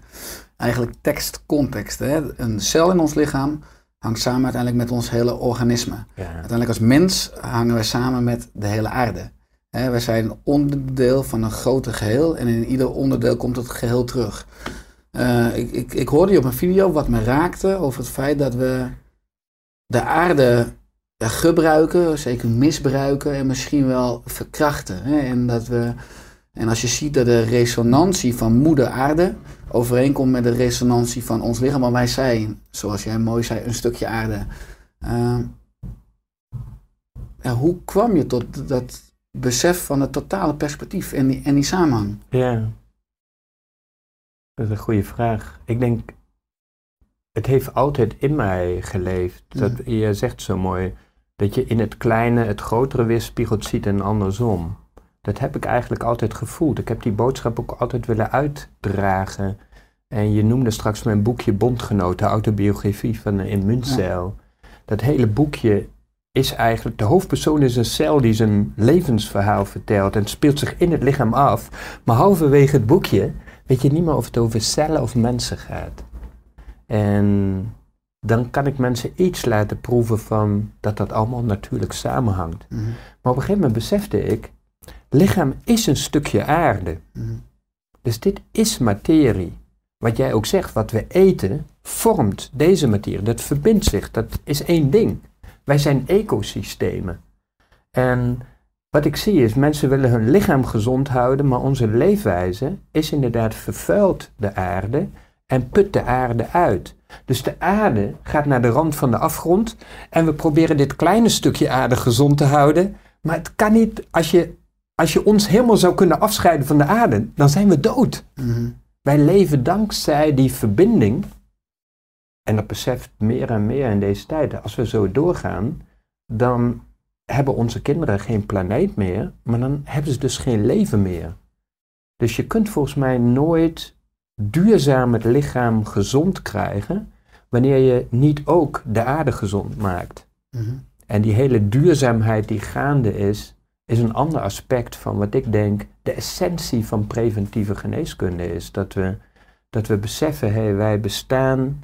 eigenlijk tekst-context. Een cel in ons lichaam hangt samen uiteindelijk met ons hele organisme. Ja. Uiteindelijk als mens hangen we samen met de hele aarde. Hè, wij zijn onderdeel van een groter geheel en in ieder onderdeel komt het geheel terug. Eh, ik, ik, ik hoorde je op een video wat me raakte over het feit dat we de aarde ja, gebruiken, zeker misbruiken en misschien wel verkrachten. Hè? En, dat we, en als je ziet dat de resonantie van moeder aarde overeenkomt met de resonantie van ons lichaam, maar wij zijn, zoals jij mooi zei, een stukje aarde. Ja, hoe kwam je tot dat besef van het totale perspectief en die, en die samenhang? Ja. Dat is een goede vraag. Ik denk, het heeft altijd in mij geleefd. Dat, Je zegt zo mooi, dat je in het kleine het grotere weerspiegeld ziet en andersom. Dat heb ik eigenlijk altijd gevoeld. Ik heb die boodschap ook altijd willen uitdragen. En je noemde straks mijn boekje Bondgenoot, de autobiografie van een immuuncel. Dat hele boekje is eigenlijk, de hoofdpersoon is een cel die zijn levensverhaal vertelt en speelt zich in het lichaam af. Maar halverwege het boekje weet je niet meer of het over cellen of mensen gaat. En dan kan ik mensen iets laten proeven van dat dat allemaal natuurlijk samenhangt. Mhm, Maar op een gegeven moment besefte ik, lichaam is een stukje aarde. mhm, Dus dit is materie. Wat jij ook zegt, wat we eten, vormt deze materie. Dat verbindt zich, dat is één ding. Wij zijn ecosystemen. En wat ik zie is, mensen willen hun lichaam gezond houden, maar onze leefwijze is inderdaad vervuilt de aarde en put de aarde uit. Dus de aarde gaat naar de rand van de afgrond en we proberen dit kleine stukje aarde gezond te houden. Maar het kan niet, als je, als je ons helemaal zou kunnen afscheiden van de aarde, dan zijn we dood. mhm. Wij leven dankzij die verbinding. En dat beseft meer en meer in deze tijden. Als we zo doorgaan, dan hebben onze kinderen geen planeet meer, maar dan hebben ze dus geen leven meer. Dus je kunt volgens mij nooit duurzaam het lichaam gezond krijgen wanneer je niet ook de aarde gezond maakt. Mhm. En die hele duurzaamheid die gaande is, is een ander aspect van wat ik denk de essentie van preventieve geneeskunde is. Dat we, dat we beseffen, hé, wij bestaan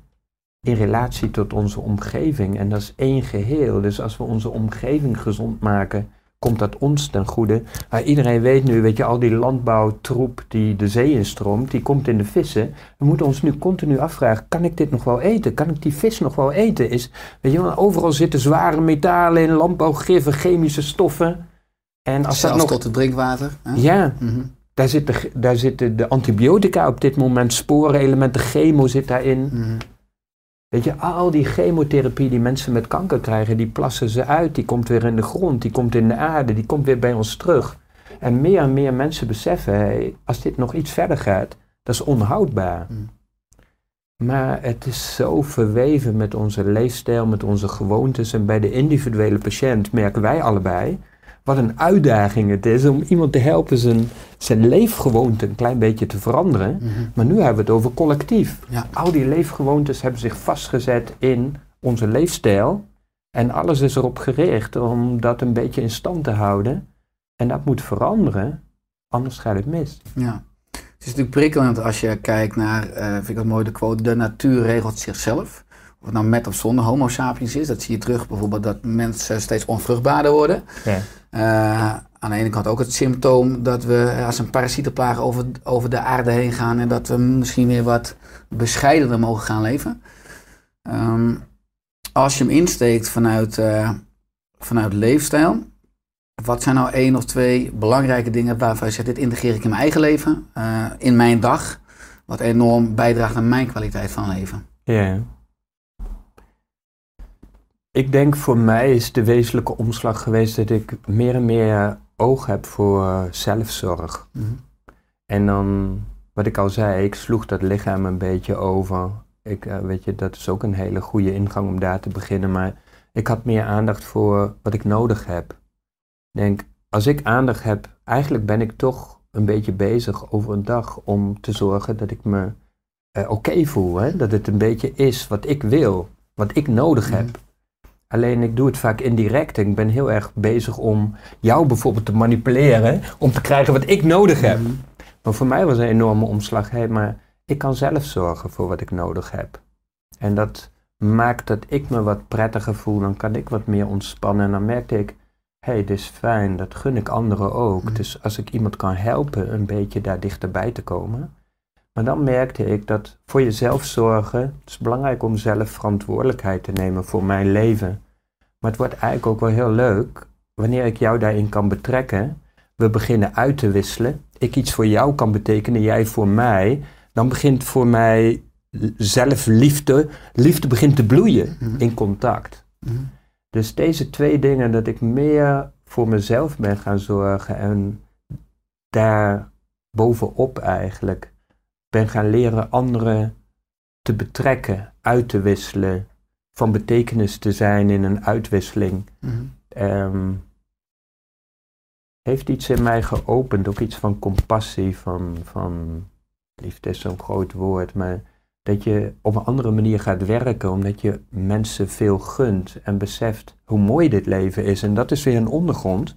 in relatie tot onze omgeving en dat is één geheel. Dus als we onze omgeving gezond maken, komt dat ons ten goede. Maar iedereen weet nu, weet je, al die landbouwtroep die de zee instroomt, die komt in de vissen. We moeten ons nu continu afvragen, kan ik dit nog wel eten? Kan ik die vis nog wel eten? Is, weet je, overal zitten zware metalen in, landbouwgiffen, chemische stoffen. En als dat nog... tot het drinkwater. Hè? Ja, Mhm. daar zitten, daar zitten de antibiotica op dit moment, sporenelementen, chemo zit daarin. Mhm. Weet je, al die chemotherapie die mensen met kanker krijgen, die plassen ze uit. Die komt weer in de grond, die komt in de aarde, die komt weer bij ons terug. En meer en meer mensen beseffen, als dit nog iets verder gaat, dat is onhoudbaar. Mm. Maar het is zo verweven met onze leefstijl, met onze gewoontes. En bij de individuele patiënt merken wij allebei wat een uitdaging het is om iemand te helpen zijn, zijn leefgewoonte een klein beetje te veranderen. Mhm. Maar nu hebben we het over collectief. Ja. Al die leefgewoontes hebben zich vastgezet in onze leefstijl. En alles is erop gericht om dat een beetje in stand te houden. En dat moet veranderen, anders gaat het mis. Ja. Het is natuurlijk prikkelend als je kijkt naar, eh, vind ik dat mooi, de quote, de natuur regelt zichzelf. Of het nou met of zonder homo sapiens is, dat zie je terug bijvoorbeeld dat mensen steeds onvruchtbaarder worden. Ja. Eh, aan de ene kant ook het symptoom dat we als een parasietenplaag over, over de aarde heen gaan en dat we misschien weer wat bescheidener mogen gaan leven. Ehm, als je hem insteekt vanuit, eh, vanuit leefstijl, wat zijn nou één of twee belangrijke dingen waarvan je zegt, dit integreer ik in mijn eigen leven, eh, in mijn dag, wat enorm bijdraagt aan mijn kwaliteit van leven? Ja. Ik denk voor mij is de wezenlijke omslag geweest dat ik meer en meer oog heb voor eh, zelfzorg. Mhm. En dan, wat ik al zei, ik sloeg dat lichaam een beetje over. Ik, eh, weet je, dat is ook een hele goede ingang om daar te beginnen. Maar ik had meer aandacht voor wat ik nodig heb. Ik denk, als ik aandacht heb, eigenlijk ben ik toch een beetje bezig over een dag om te zorgen dat ik me eh, oké voel. Hè? Dat het een beetje is wat ik wil, wat ik nodig heb. Alleen ik doe het vaak indirect. Ik ben heel erg bezig om jou bijvoorbeeld te manipuleren. Om te krijgen wat ik nodig heb. Mhm. Maar voor mij was een enorme omslag. Hé, maar ik kan zelf zorgen voor wat ik nodig heb. En dat maakt dat ik me wat prettiger voel. Dan kan ik wat meer ontspannen. En dan merkte ik, hé, hey, dit is fijn. Dat gun ik anderen ook. Mhm. Dus als ik iemand kan helpen een beetje daar dichterbij te komen. Maar dan merkte ik dat voor jezelf zorgen, het is belangrijk om zelf verantwoordelijkheid te nemen voor mijn leven. Maar het wordt eigenlijk ook wel heel leuk wanneer ik jou daarin kan betrekken. We beginnen uit te wisselen. Ik iets voor jou kan betekenen, jij voor mij. Dan begint voor mij zelfliefde, liefde begint te bloeien Mhm. in contact. Mhm. Dus deze twee dingen, dat ik meer voor mezelf ben gaan zorgen en daar bovenop eigenlijk ben gaan leren anderen te betrekken, uit te wisselen, van betekenis te zijn in een uitwisseling. Mhm. Ehm, heeft iets in mij geopend, ook iets van compassie, van, van liefde is zo'n groot woord, maar dat je op een andere manier gaat werken, omdat je mensen veel gunt en beseft hoe mooi dit leven is. En dat is weer een ondergrond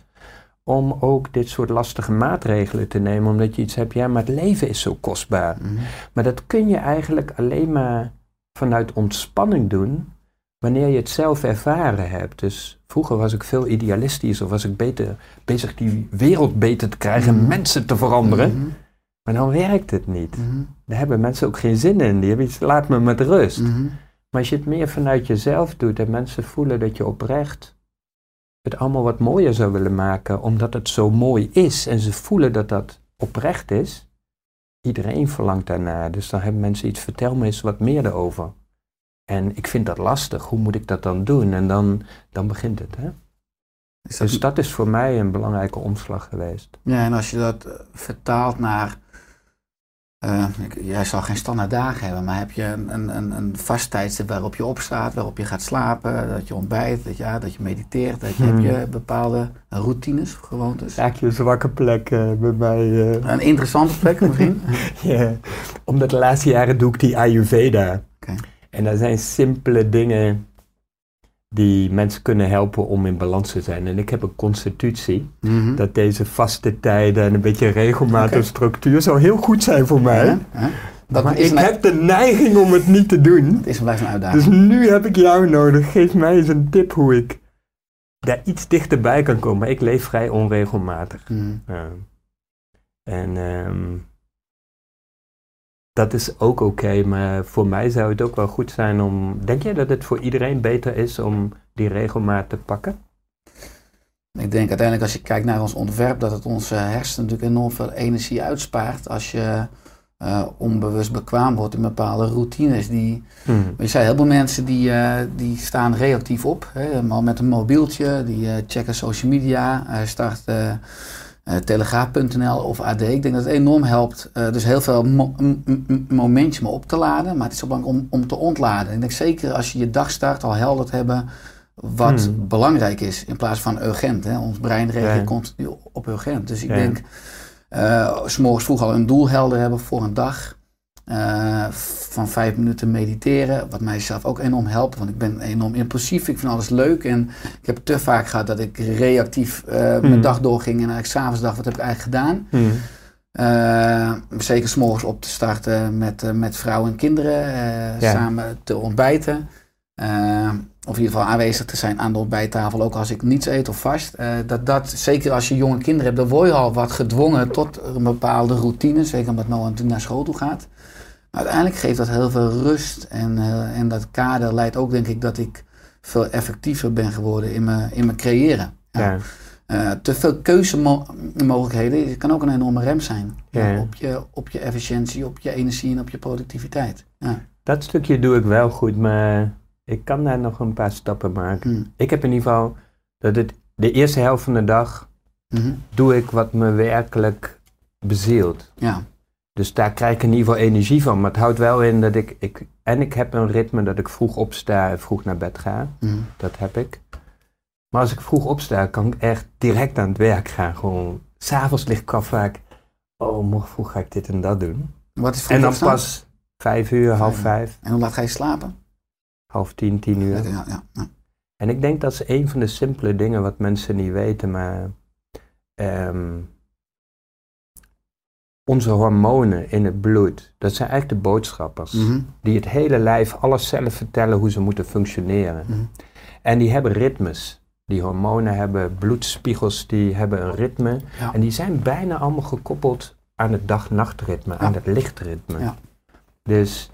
om ook dit soort lastige maatregelen te nemen, omdat je iets hebt, ja, maar het leven is zo kostbaar. Mhm. Maar dat kun je eigenlijk alleen maar vanuit ontspanning doen wanneer je het zelf ervaren hebt. Dus vroeger was ik veel idealistisch of was ik beter, bezig die wereld beter te krijgen, Mhm. mensen te veranderen. Mhm. Maar dan werkt het niet. Daar hebben mensen ook geen zin in. Die hebben iets, laat me met rust. Maar als je het meer vanuit jezelf doet en mensen voelen dat je oprecht het allemaal wat mooier zou willen maken, omdat het zo mooi is en ze voelen dat dat oprecht is, iedereen verlangt daarnaar. Dus dan hebben mensen iets, vertel me eens wat meer erover. En ik vind dat lastig, hoe moet ik dat dan doen? En dan, dan begint het. Hè? Dat- Dus dat is voor mij een belangrijke omslag geweest. Ja, en als je dat eh, vertaalt naar. Eh, jij zal geen standaard dagen hebben, maar heb je een, een, een, vast tijdstip waarop je opstaat, waarop je gaat slapen, dat je ontbijt, dat je, ja, dat je mediteert, dat je, Hmm. heb je bepaalde routines, gewoontes? Raak je een zwakke plek eh, bij mij? eh? Een interessante plek misschien. Ja, omdat de laatste jaren doe ik die Ayurveda. Oké. En dat zijn simpele dingen die mensen kunnen helpen om in balans te zijn. En ik heb een constitutie Mhm. dat deze vaste tijden en een beetje regelmatige structuur zou heel goed zijn voor mij. Ja, ja. Dat maar ik heb de neiging om het niet te doen. het is en blijft een uitdaging. Dus nu heb ik jou nodig. Geef mij eens een tip hoe ik daar iets dichterbij kan komen. Maar ik leef vrij onregelmatig. Mhm. En ehm, dat is ook oké, maar voor mij zou het ook wel goed zijn om. Denk jij dat het voor iedereen beter is om die regelmaat te pakken? Ik denk uiteindelijk als je kijkt naar ons ontwerp, dat het onze hersenen natuurlijk enorm veel energie uitspaart als je eh, onbewust bekwaam wordt in bepaalde routines. Die, je zei, heel veel mensen die, eh, die staan reactief op, hè, maar met een mobieltje, die eh, checken social media, start eh, telegraaf.nl of AD. Ik denk dat het enorm helpt, eh, dus heel veel mo momentjes maar op te laden, maar het is zo belangrijk om, om te ontladen. Ik denk zeker als je je dag start al helder te hebben wat Hmm. belangrijk is in plaats van urgent. Hè. Ons brein reageert Ja. continu op urgent. Dus ik Ja. denk, eh, s morgens vroeg al een doel helder hebben voor een dag. Eh, van vijf minuten mediteren, wat mij zelf ook enorm helpt, want ik ben enorm impulsief, ik vind alles leuk en ik heb te vaak gehad dat ik reactief eh, mijn Hmm. dag doorging en eigenlijk s'avonds dacht, wat heb ik eigenlijk gedaan? Hmm. Eh, zeker s'morgens op te starten met, met vrouwen en kinderen, Ja. samen te ontbijten. Of in ieder geval aanwezig te zijn aan de ontbijttafel, ook als ik niets eet of vast. Dat, dat, zeker als je jonge kinderen hebt, dan word je al wat gedwongen tot een bepaalde routine. Zeker omdat Noah natuurlijk naar school toe gaat. Maar uiteindelijk geeft dat heel veel rust. En, eh, en dat kader leidt ook, denk ik, dat ik veel effectiever ben geworden in mijn, in mijn creëren. Ja. Eh, te veel keuzemogelijkheden kan ook een enorme rem zijn. Ja. Op, je, op je efficiëntie, op je energie en op je productiviteit. Ja. Dat stukje doe ik wel goed, maar ik kan daar nog een paar stappen maken. Hm. Ik heb in ieder geval dat het de eerste helft van de dag Mhm. doe ik wat me werkelijk bezielt. ja. Dus daar krijg ik in ieder geval energie van. Maar het houdt wel in dat ik, ik. En ik heb een ritme dat ik vroeg opsta en vroeg naar bed ga. Mhm. Dat heb ik. Maar als ik vroeg opsta, kan ik echt direct aan het werk gaan. Gewoon. S'avonds ligt ik al vaak oh, morgen vroeg ga ik dit en dat doen. Wat is vroeg En dan opstaan? pas vijf uur, half Vijf. vijf, En hoe laat ga je slapen? half tien, tien uur. Ja, ja, ja. En ik denk dat is een van de simpele dingen wat mensen niet weten, maar ehm, onze hormonen in het bloed, dat zijn eigenlijk de boodschappers. Mhm. Die het hele lijf, alle cellen vertellen hoe ze moeten functioneren. Mhm. En die hebben ritmes. Die hormonen hebben bloedspiegels, die hebben een ritme. Ja. En die zijn bijna allemaal gekoppeld aan het dag-nachtritme, aan het lichtritme. Ja. Dus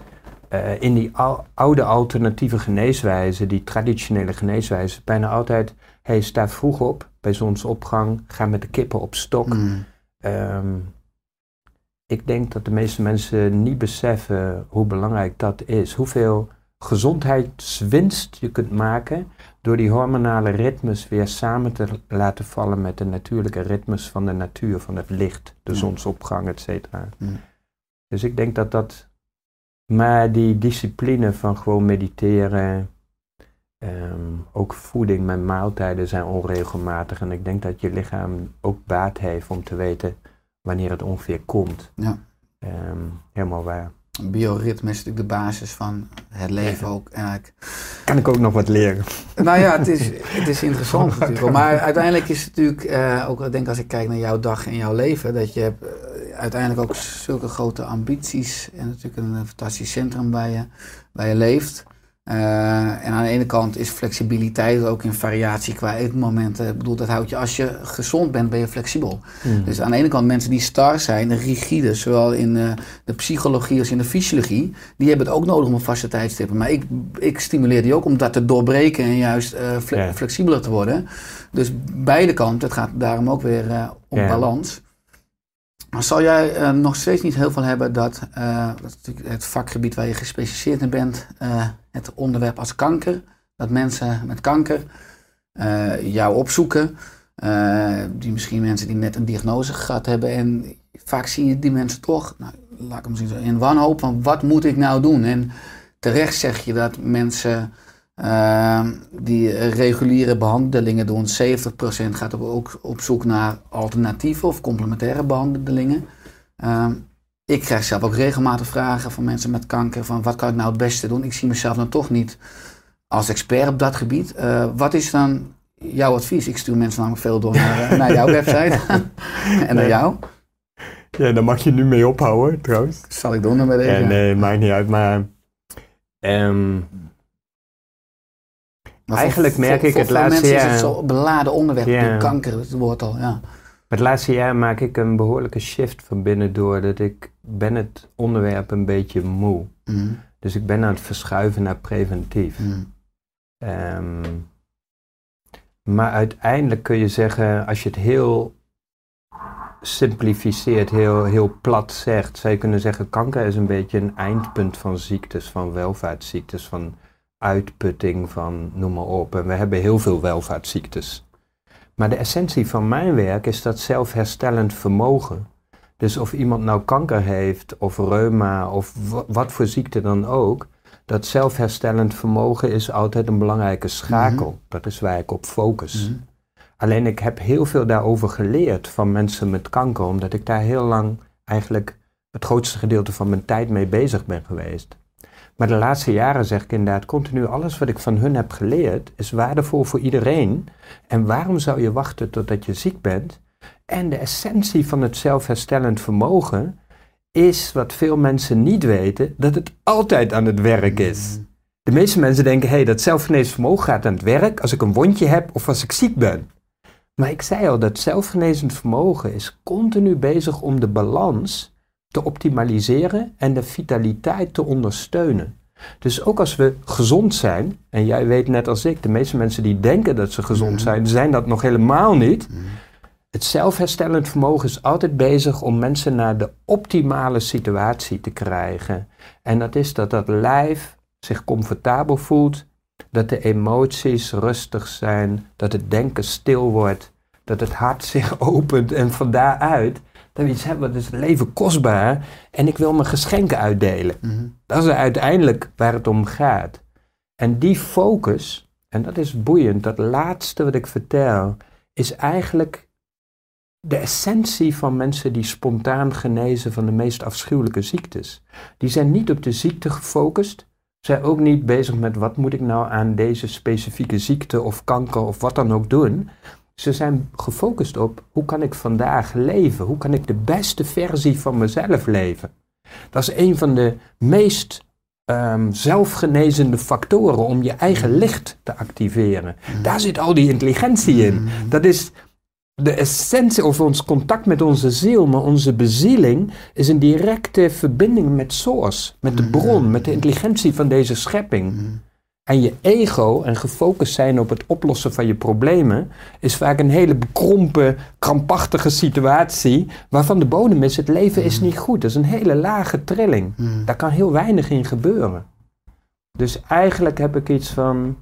eh, in die ou- oude alternatieve geneeswijze, die traditionele geneeswijze, bijna altijd, hey, sta vroeg op bij zonsopgang, ga met de kippen op stok. Ehm, ik denk dat de meeste mensen niet beseffen hoe belangrijk dat is. Hoeveel gezondheidswinst je kunt maken door die hormonale ritmes weer samen te laten vallen met de natuurlijke ritmes van de natuur, van het licht, de Ja. zonsopgang, et cetera. Ja. Dus ik denk dat dat. Maar die discipline van gewoon mediteren, ehm, ook voeding met maaltijden zijn onregelmatig. En ik denk dat je lichaam ook baat heeft om te weten wanneer het ongeveer komt. Ja. Ehm, helemaal waar. Bioritme is natuurlijk de basis van het leven ook. eigenlijk. Kan ik ook nog wat leren? Nou ja, het is, het is interessant natuurlijk. Maar uiteindelijk is het natuurlijk, eh, ook ik denk als ik kijk naar jouw dag en jouw leven, dat je hebt, eh, uiteindelijk ook zulke grote ambities en natuurlijk een eh, fantastisch centrum waar je, waar je leeft. Eh, en aan de ene kant is flexibiliteit ook in variatie qua eetmomenten. Ik bedoel, dat houdt je, als je gezond bent, ben je flexibel. Dus aan de ene kant mensen die star zijn, rigide, zowel in eh, de psychologie als in de fysiologie, die hebben het ook nodig om een vaste tijdstippen. Maar ik, ik stimuleer die ook om dat te doorbreken en juist eh, fle- flexibeler te worden. Dus beide kanten, het gaat daarom ook weer om balans. Maar zal jij eh, nog steeds niet heel veel hebben dat, natuurlijk het vakgebied waar je gespecialiseerd in bent, eh, het onderwerp als kanker, dat mensen met kanker jou opzoeken, die misschien mensen die net een diagnose gehad hebben en vaak zie je die mensen toch, nou, laat ik hem zien, in wanhoop van wat moet ik nou doen? En terecht zeg je dat mensen eh, die reguliere behandelingen doen, 70% gaat ook op zoek naar alternatieve of complementaire behandelingen. Ehm, ik krijg zelf ook regelmatig vragen van mensen met kanker van wat kan ik nou het beste doen? Ik zie mezelf dan toch niet als expert op dat gebied. Eh, wat is dan jouw advies? Ik stuur mensen namelijk veel door naar, eh, naar jouw website en naar jou. Ja, daar mag je nu mee ophouden trouwens. Dat zal ik doen dan bij deze. Ja, nee, maakt niet uit. Maar ehm, Maar Eigenlijk voor- merk ik voor het laatste mensen is jaar- het beladen onderwerp, kanker, het woord al, ja. het laatste jaar maak ik een behoorlijke shift van binnen door dat ik ben het onderwerp een beetje moe. Mhm, Dus ik ben aan het verschuiven naar preventief. mhm. Ehm, maar uiteindelijk kun je zeggen, als je het heel simplificeert, heel, heel plat zegt, zou je kunnen zeggen, kanker is een beetje een eindpunt van ziektes, van welvaartsziektes, van uitputting, van noem maar op. En we hebben heel veel welvaartsziektes. Maar de essentie van mijn werk is dat zelfherstellend vermogen. Dus of iemand nou kanker heeft, of reuma, of wa- wat voor ziekte dan ook, dat zelfherstellend vermogen is altijd een belangrijke schakel. Dat is waar ik op focus. Mhm. Alleen ik heb heel veel daarover geleerd van mensen met kanker, omdat ik daar heel lang eigenlijk het grootste gedeelte van mijn tijd mee bezig ben geweest. Maar de laatste jaren zeg ik inderdaad continu, alles wat ik van hun heb geleerd is waardevol voor iedereen. En waarom zou je wachten totdat je ziek bent? En de essentie van het zelfherstellend vermogen is, wat veel mensen niet weten, dat het altijd aan het werk is. De meeste mensen denken, hé, hey, dat zelfgeneesend vermogen gaat aan het werk als ik een wondje heb of als ik ziek ben. Maar ik zei al, dat zelfgenezend vermogen is continu bezig om de balans te optimaliseren en de vitaliteit te ondersteunen. Dus ook als we gezond zijn, en jij weet net als ik, de meeste mensen die denken dat ze gezond zijn, zijn dat nog helemaal niet. Het zelfherstellend vermogen is altijd bezig om mensen naar de optimale situatie te krijgen. En dat is dat dat lijf zich comfortabel voelt, dat de emoties rustig zijn, dat het denken stil wordt, dat het hart zich opent en van daaruit dat we iets hebben, wat is het leven kostbaar en ik wil mijn geschenken uitdelen. Mhm. Dat is uiteindelijk waar het om gaat. En die focus, en dat is boeiend, dat laatste wat ik vertel, is eigenlijk de essentie van mensen die spontaan genezen van de meest afschuwelijke ziektes. Die zijn niet op de ziekte gefocust, zijn ook niet bezig met wat moet ik nou aan deze specifieke ziekte of kanker of wat dan ook doen. Ze zijn gefocust op hoe kan ik vandaag leven? Hoe kan ik de beste versie van mezelf leven? Dat is een van de meest ehm, zelfgenezende factoren om je eigen licht te activeren. Daar zit al die intelligentie in. Dat is de essentie of ons contact met onze ziel, maar onze bezieling is een directe verbinding met Source, met de bron, met de intelligentie van deze schepping. En je ego en gefocust zijn op het oplossen van je problemen is vaak een hele bekrompen, krampachtige situatie waarvan de bodem is, het leven is niet goed. Dat is een hele lage trilling. Daar kan heel weinig in gebeuren. Dus eigenlijk heb ik iets van,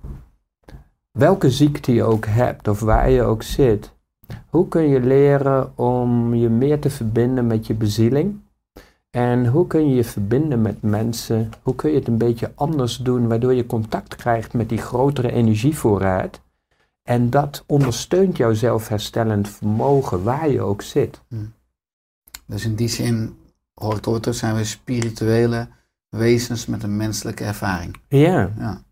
welke ziekte je ook hebt of waar je ook zit, hoe kun je leren om je meer te verbinden met je bezieling? En hoe kun je je verbinden met mensen? Hoe kun je het een beetje anders doen, waardoor je contact krijgt met die grotere energievoorraad? En dat ondersteunt jouw zelfherstellend vermogen, waar je ook zit. Dus in die zin, hoor ik het zijn we spirituele wezens met een menselijke ervaring. Ja. Ja.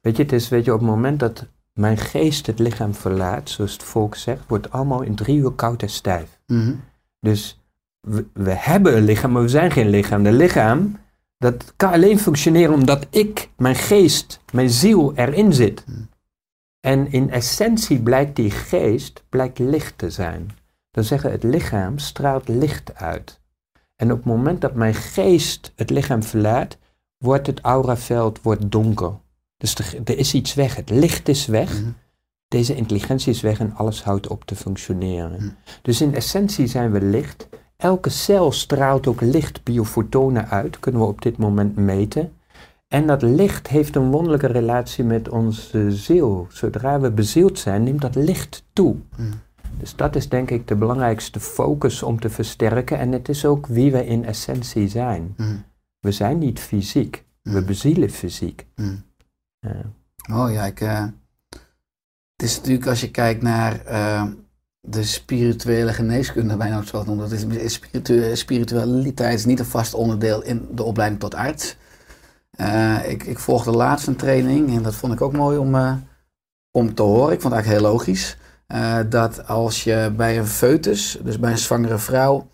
Weet je, het is, weet je, op het moment dat mijn geest het lichaam verlaat, zoals het volk zegt, wordt allemaal in drie uur koud en stijf. Mhm. Dus we, we hebben een lichaam, maar we zijn geen lichaam. De lichaam, dat kan alleen functioneren omdat ik, mijn geest, mijn ziel erin zit. En in essentie blijkt die geest, blijkt licht te zijn. Dan zeggen het lichaam straalt licht uit. En op het moment dat mijn geest het lichaam verlaat, wordt het auraveld wordt donker. Dus er, er is iets weg, het licht is weg. Mhm. Deze intelligentie is weg en alles houdt op te functioneren. Mhm. Dus in essentie zijn we licht. Elke cel straalt ook licht biofotonen uit, kunnen we op dit moment meten. En dat licht heeft een wonderlijke relatie met onze ziel. Zodra we bezield zijn, neemt dat licht toe. Mhm. Dus dat is denk ik de belangrijkste focus om te versterken. En het is ook wie we in essentie zijn. Mhm. We zijn niet fysiek, we Mhm. bezielen fysiek. Ja. Oh ja, ik, eh, het is natuurlijk als je kijkt naar eh, de spirituele geneeskunde, bijna zo noemen. Dat is, spiritu- spiritualiteit is niet een vast onderdeel in de opleiding tot arts. Eh, ik, ik volgde laatst een training en dat vond ik ook mooi om, eh, om te horen. Ik vond het eigenlijk heel logisch. eh, dat als je bij een foetus, dus bij een zwangere vrouw,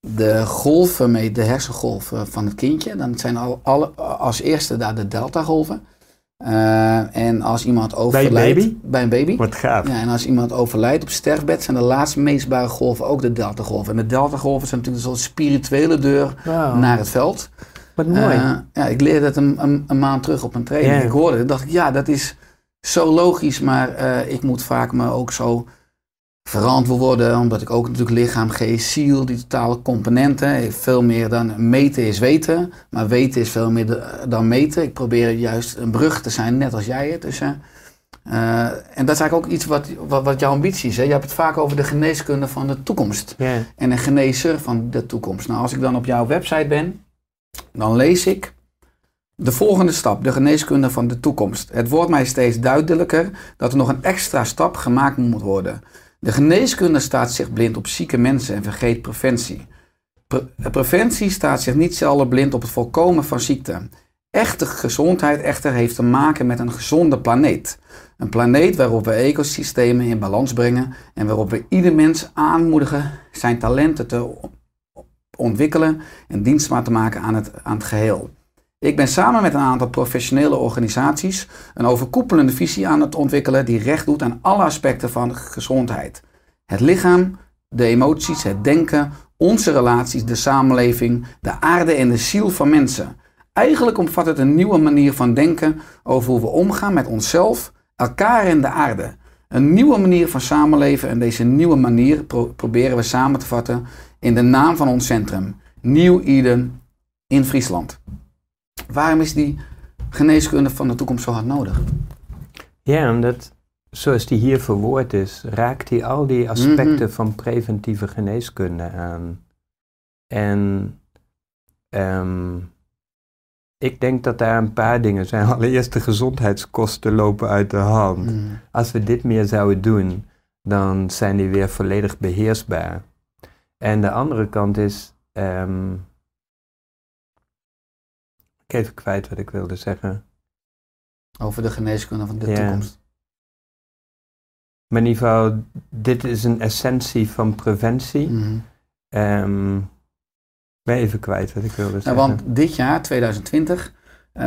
de golven meet, de hersengolven van het kindje, dan zijn al, alle, als eerste daar de delta-golven. Eh, en als iemand overlijdt... baby? Bij een baby. Wat gaaf. Ja, en als iemand overlijdt op sterfbed, zijn de laatst meetbare golven ook de delta-golven. En de delta-golven zijn natuurlijk een soort spirituele deur naar het veld. wat mooi. Eh, ja, ik leerde het een, een, een maand terug op een training. Ik hoorde het, dacht ik, ja, dat is zo logisch, maar eh, ik moet vaak me ook zo verantwoorden, omdat ik ook natuurlijk lichaam, geest, ziel, die totale componenten, heeft veel meer dan meten is weten, maar weten is veel meer de- dan meten. Ik probeer juist een brug te zijn, net als jij het. Dus, eh, eh, en dat is eigenlijk ook iets wat, wat, wat jouw ambitie is. Hè? Je hebt het vaak over de geneeskunde van de toekomst en een genezer van de toekomst. Nou, als ik dan op jouw website ben, dan lees ik de volgende stap, de geneeskunde van de toekomst. Het wordt mij steeds duidelijker dat er nog een extra stap gemaakt moet worden. De geneeskunde staat zich blind op zieke mensen en vergeet preventie. Pre- preventie staat zich niet zelden blind op het voorkomen van ziekte. Echte gezondheid echter heeft te maken met een gezonde planeet. Een planeet waarop we ecosystemen in balans brengen en waarop we ieder mens aanmoedigen zijn talenten te ontwikkelen en dienstbaar te maken aan het, aan het geheel. Ik ben samen met een aantal professionele organisaties een overkoepelende visie aan het ontwikkelen die recht doet aan alle aspecten van gezondheid. Het lichaam, de emoties, het denken, onze relaties, de samenleving, de aarde en de ziel van mensen. Eigenlijk omvat het een nieuwe manier van denken over hoe we omgaan met onszelf, elkaar en de aarde. Een nieuwe manier van samenleven en deze nieuwe manier pro- proberen we samen te vatten in de naam van ons centrum, Nieuw Eden in Friesland. Waarom is die geneeskunde van de toekomst zo hard nodig? Ja, omdat zoals die hier verwoord is, raakt hij al die aspecten Mhm. van preventieve geneeskunde aan. En ehm, ik denk dat daar een paar dingen zijn. Allereerst de gezondheidskosten lopen uit de hand. Als we dit meer zouden doen, dan zijn die weer volledig beheersbaar. En de andere kant is, ehm, ik even kwijt wat ik wilde zeggen. Over de geneeskunde van de toekomst. Maar in ieder geval, dit is een essentie van preventie. Ehm, ik ben even kwijt wat ik wilde Nou, zeggen. want dit jaar, 2020, eh,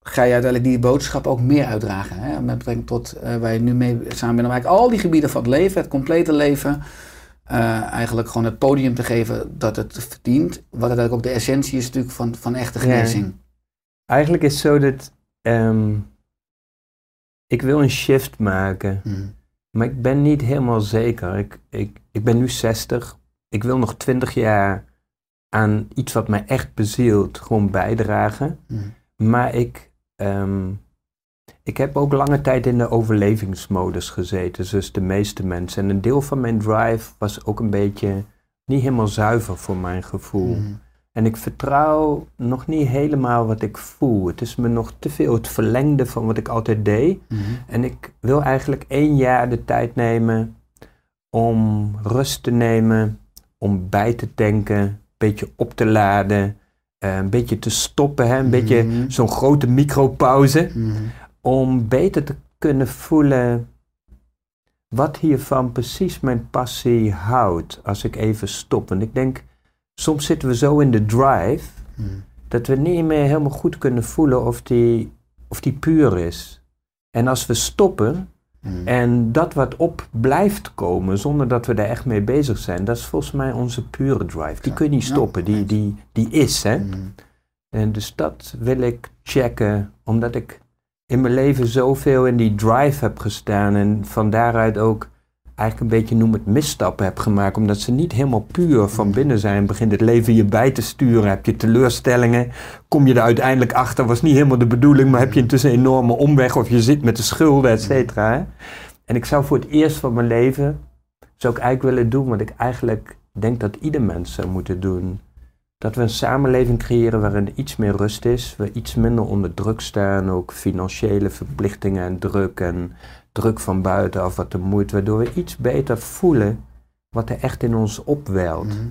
ga je uiteindelijk die boodschap ook meer uitdragen. Hè? Met betrekking tot eh, waar je nu mee samen bent. Eigenlijk al die gebieden van het leven, het complete leven, eh, eigenlijk gewoon het podium te geven dat het verdient. Wat uiteindelijk ook de essentie is natuurlijk van, van echte Ja. genezing. Eigenlijk is het zo dat ehm, ik wil een shift maken. Mhm. Maar ik ben niet helemaal zeker. Ik, ik, ik ben nu 60. Ik wil nog 20 jaar aan iets wat mij echt bezielt gewoon bijdragen. Mhm. Maar ik, ehm, ik heb ook lange tijd in de overlevingsmodus gezeten, zoals de meeste mensen. En een deel van mijn drive was ook een beetje niet helemaal zuiver voor mijn gevoel. Mhm. En ik vertrouw nog niet helemaal wat ik voel. Het is me nog te veel het verlengde van wat ik altijd deed. Mhm. En ik wil eigenlijk één jaar de tijd nemen om rust te nemen, om bij te tanken, een beetje op te laden, eh, een beetje te stoppen, hè? een beetje Mhm. zo'n grote micropauze, Mhm. Om beter te kunnen voelen wat hiervan precies mijn passie houdt als ik even stop. Want ik denk, soms zitten we zo in de drive Mhm. dat we niet meer helemaal goed kunnen voelen of die, of die puur is. En als we stoppen Mhm. en dat wat op blijft komen zonder dat we daar echt mee bezig zijn, dat is volgens mij onze pure drive. Die kun je niet stoppen, die, die, die is. Hè? Mhm. En dus dat wil ik checken, omdat ik in mijn leven zoveel in die drive heb gestaan en van daaruit ook eigenlijk een beetje noem het misstappen heb gemaakt, omdat ze niet helemaal puur van binnen zijn. Begint het leven je bij te sturen, heb je teleurstellingen, kom je er uiteindelijk achter, was niet helemaal de bedoeling, maar heb je intussen een enorme omweg of je zit met de schulden, et cetera. En ik zou voor het eerst van mijn leven, zou ik eigenlijk willen doen wat ik eigenlijk denk dat ieder mens zou moeten doen. Dat we een samenleving creëren waarin er iets meer rust is, we iets minder onder druk staan, ook financiële verplichtingen en druk en druk van buitenaf wat de moeite, waardoor we iets beter voelen wat er echt in ons opwelt. Mhm.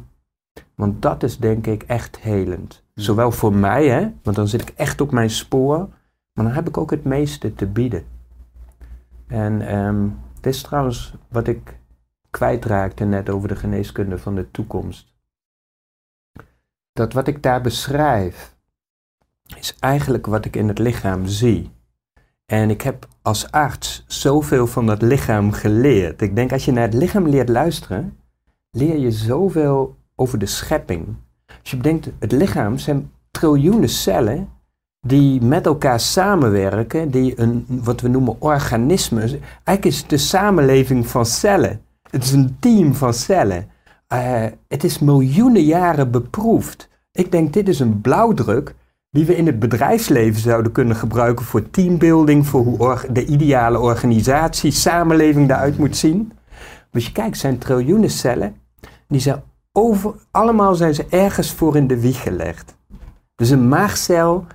Want dat is denk ik echt helend. Zowel voor mij, hè, want dan zit ik echt op mijn spoor, maar dan heb ik ook het meeste te bieden. En ehm, dit is trouwens wat ik kwijtraakte net over de geneeskunde van de toekomst. Dat wat ik daar beschrijf, is eigenlijk wat ik in het lichaam zie. En ik heb als arts zoveel van dat lichaam geleerd. Ik denk als je naar het lichaam leert luisteren, leer je zoveel over de schepping. Als je bedenkt, het lichaam zijn triljoenen cellen die met elkaar samenwerken, die een, wat we noemen organismen. Eigenlijk is het de samenleving van cellen. Het is een team van cellen. Eh, het is miljoenen jaren beproefd. Ik denk, dit is een blauwdruk die we in het bedrijfsleven zouden kunnen gebruiken voor teambuilding, voor hoe de ideale organisatie, samenleving eruit moet zien. Als je kijkt, zijn triljoenen cellen, die zijn over, allemaal zijn ze ergens voor in de wieg gelegd. Dus een maagcel,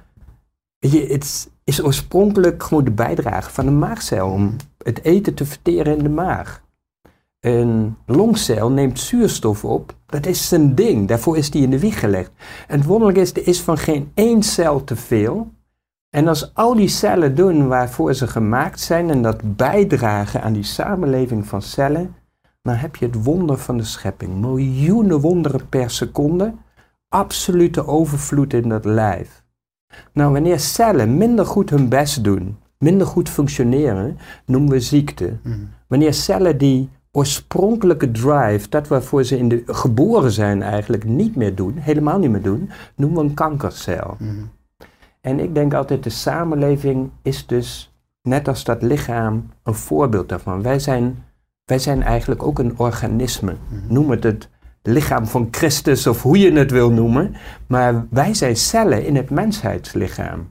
je, het is oorspronkelijk gewoon de bijdrage van een maagcel om het eten te verteren in de maag. Een longcel neemt zuurstof op, dat is zijn ding, daarvoor is die in de wieg gelegd. En het wonderlijke is, er is van geen één cel te veel. En als al die cellen doen waarvoor ze gemaakt zijn en dat bijdragen aan die samenleving van cellen, dan heb je het wonder van de schepping. Miljoenen wonderen per seconde, absolute overvloed in dat lijf. Nou, wanneer cellen minder goed hun best doen, minder goed functioneren, noemen we ziekte. Mhm. Wanneer cellen die oorspronkelijke drive, dat waarvoor ze in de, geboren zijn eigenlijk, niet meer doen, helemaal niet meer doen, noemen we een kankercel. Mhm. En ik denk altijd, de samenleving is dus, net als dat lichaam, een voorbeeld daarvan. Wij zijn, wij zijn eigenlijk ook een organisme. Noem het het lichaam van Christus of hoe je het wil noemen. Maar wij zijn cellen in het mensheidslichaam.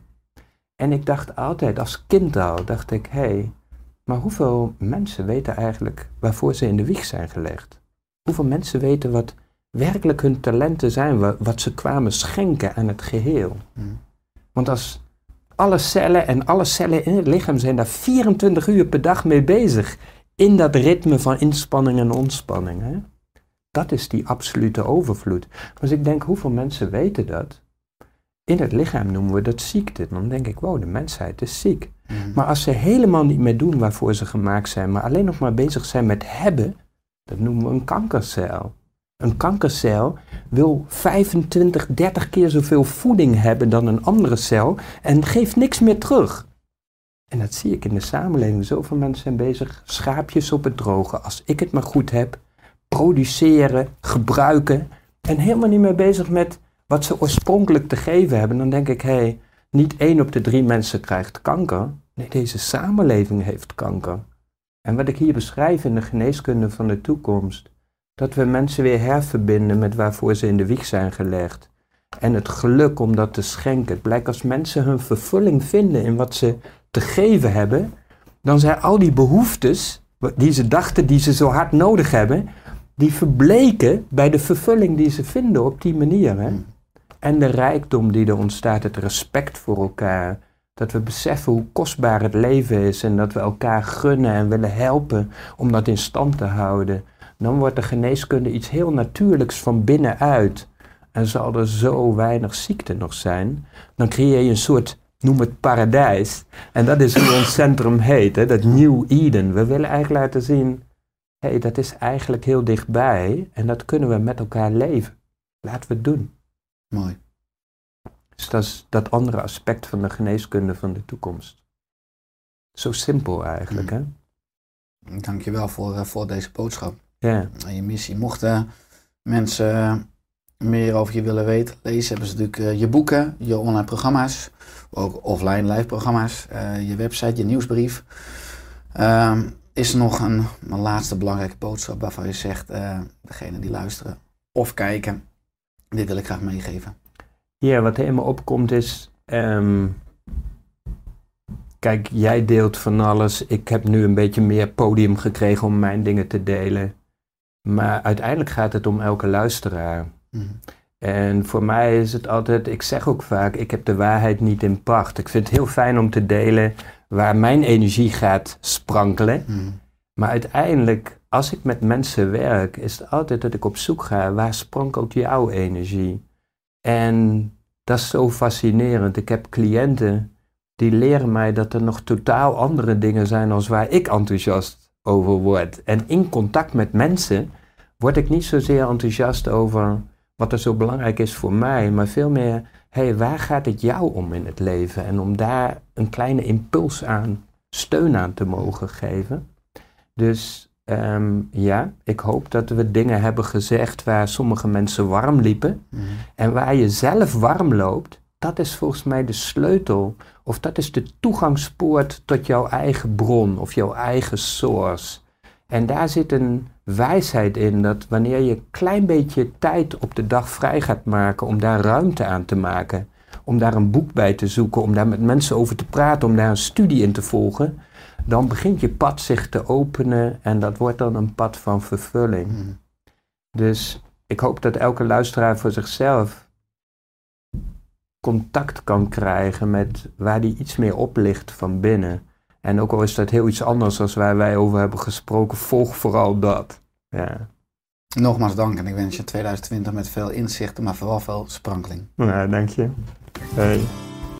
En ik dacht altijd, als kind al, dacht ik, hé, hey, maar hoeveel mensen weten eigenlijk waarvoor ze in de wieg zijn gelegd? Hoeveel mensen weten wat werkelijk hun talenten zijn, wa- wat ze kwamen schenken aan het geheel? Mhm. Want als alle cellen en alle cellen in het lichaam zijn daar 24 uur per dag mee bezig. in dat ritme van inspanning en ontspanning. Hè? Dat is die absolute overvloed. Dus ik denk, hoeveel mensen weten dat? In het lichaam noemen we dat ziekte. Dan denk ik, wow, de mensheid is ziek. Mhm. Maar als ze helemaal niet meer doen waarvoor ze gemaakt zijn, maar alleen nog maar bezig zijn met hebben, dat noemen we een kankercel. Een kankercel wil 25, 30 keer zoveel voeding hebben dan een andere cel en geeft niks meer terug. En dat zie ik in de samenleving. Zoveel mensen zijn bezig, schaapjes op het droge. Als ik het maar goed heb, produceren, gebruiken. En helemaal niet meer bezig met wat ze oorspronkelijk te geven hebben. Dan denk ik, hé, hey, niet één op de drie mensen krijgt kanker. Nee, deze samenleving heeft kanker. En wat ik hier beschrijf in de geneeskunde van de toekomst, dat we mensen weer herverbinden met waarvoor ze in de wieg zijn gelegd. En het geluk om dat te schenken. Het blijkt als mensen hun vervulling vinden in wat ze te geven hebben, dan zijn al die behoeftes die ze dachten die ze zo hard nodig hebben, die verbleken bij de vervulling die ze vinden op die manier. Hè? En de rijkdom die er ontstaat, het respect voor elkaar. Dat we beseffen hoe kostbaar het leven is en dat we elkaar gunnen en willen helpen om dat in stand te houden. Dan wordt de geneeskunde iets heel natuurlijks van binnenuit. En zal er zo weinig ziekte nog zijn, dan creëer je een soort, noem het paradijs. En dat is hoe ons centrum heet, hè? dat New Eden. We willen eigenlijk laten zien, hé, hey, dat is eigenlijk heel dichtbij en dat kunnen we met elkaar leven. Laten we het doen. Mooi. Dus dat is dat andere aspect van de geneeskunde van de toekomst. Zo simpel eigenlijk, hè? Dankjewel voor, uh, voor deze boodschap. Ja. En je missie. Mochten mensen uh, meer over je willen weten, lezen, hebben ze natuurlijk uh, je boeken, je online programma's, ook offline live programma's, je website, je nieuwsbrief. Ehm, is er nog een, een, laatste belangrijke boodschap waarvan je zegt, degene die luisteren of kijken, dit wil ik graag meegeven? Ja, wat er in me opkomt is. Um, kijk, jij deelt van alles. Ik heb nu een beetje meer podium gekregen om mijn dingen te delen. Maar uiteindelijk gaat het om elke luisteraar. Mm. En voor mij is het altijd, ik zeg ook vaak, ik heb de waarheid niet in pacht. Ik vind het heel fijn om te delen waar mijn energie gaat sprankelen. Mm. Maar uiteindelijk, als ik met mensen werk, is het altijd dat ik op zoek ga, waar sprankelt jouw energie? En dat is zo fascinerend. Ik heb cliënten die leren mij dat er nog totaal andere dingen zijn als waar ik enthousiast over word. En in contact met mensen word ik niet zozeer enthousiast over wat er zo belangrijk is voor mij, maar veel meer, hé, hey, waar gaat het jou om in het leven? En om daar een kleine impuls aan, steun aan te mogen geven. Dus Um, ja, ik hoop dat we dingen hebben gezegd waar sommige mensen warm liepen. Mm. En waar je zelf warm loopt, dat is volgens mij de sleutel. Of dat is de toegangspoort tot jouw eigen bron of jouw eigen source. En daar zit een wijsheid in dat wanneer je een klein beetje tijd op de dag vrij gaat maken om daar ruimte aan te maken, om daar een boek bij te zoeken, om daar met mensen over te praten, om daar een studie in te volgen, dan begint je pad zich te openen en dat wordt dan een pad van vervulling. Mm. Dus ik hoop dat elke luisteraar voor zichzelf contact kan krijgen met waar die iets meer oplicht van binnen. En ook al is dat heel iets anders dan waar wij over hebben gesproken, volg vooral dat. Ja. Nogmaals dank en ik wens je 2020 met veel inzichten, maar vooral veel sprankeling. Nou, dank je. Hey.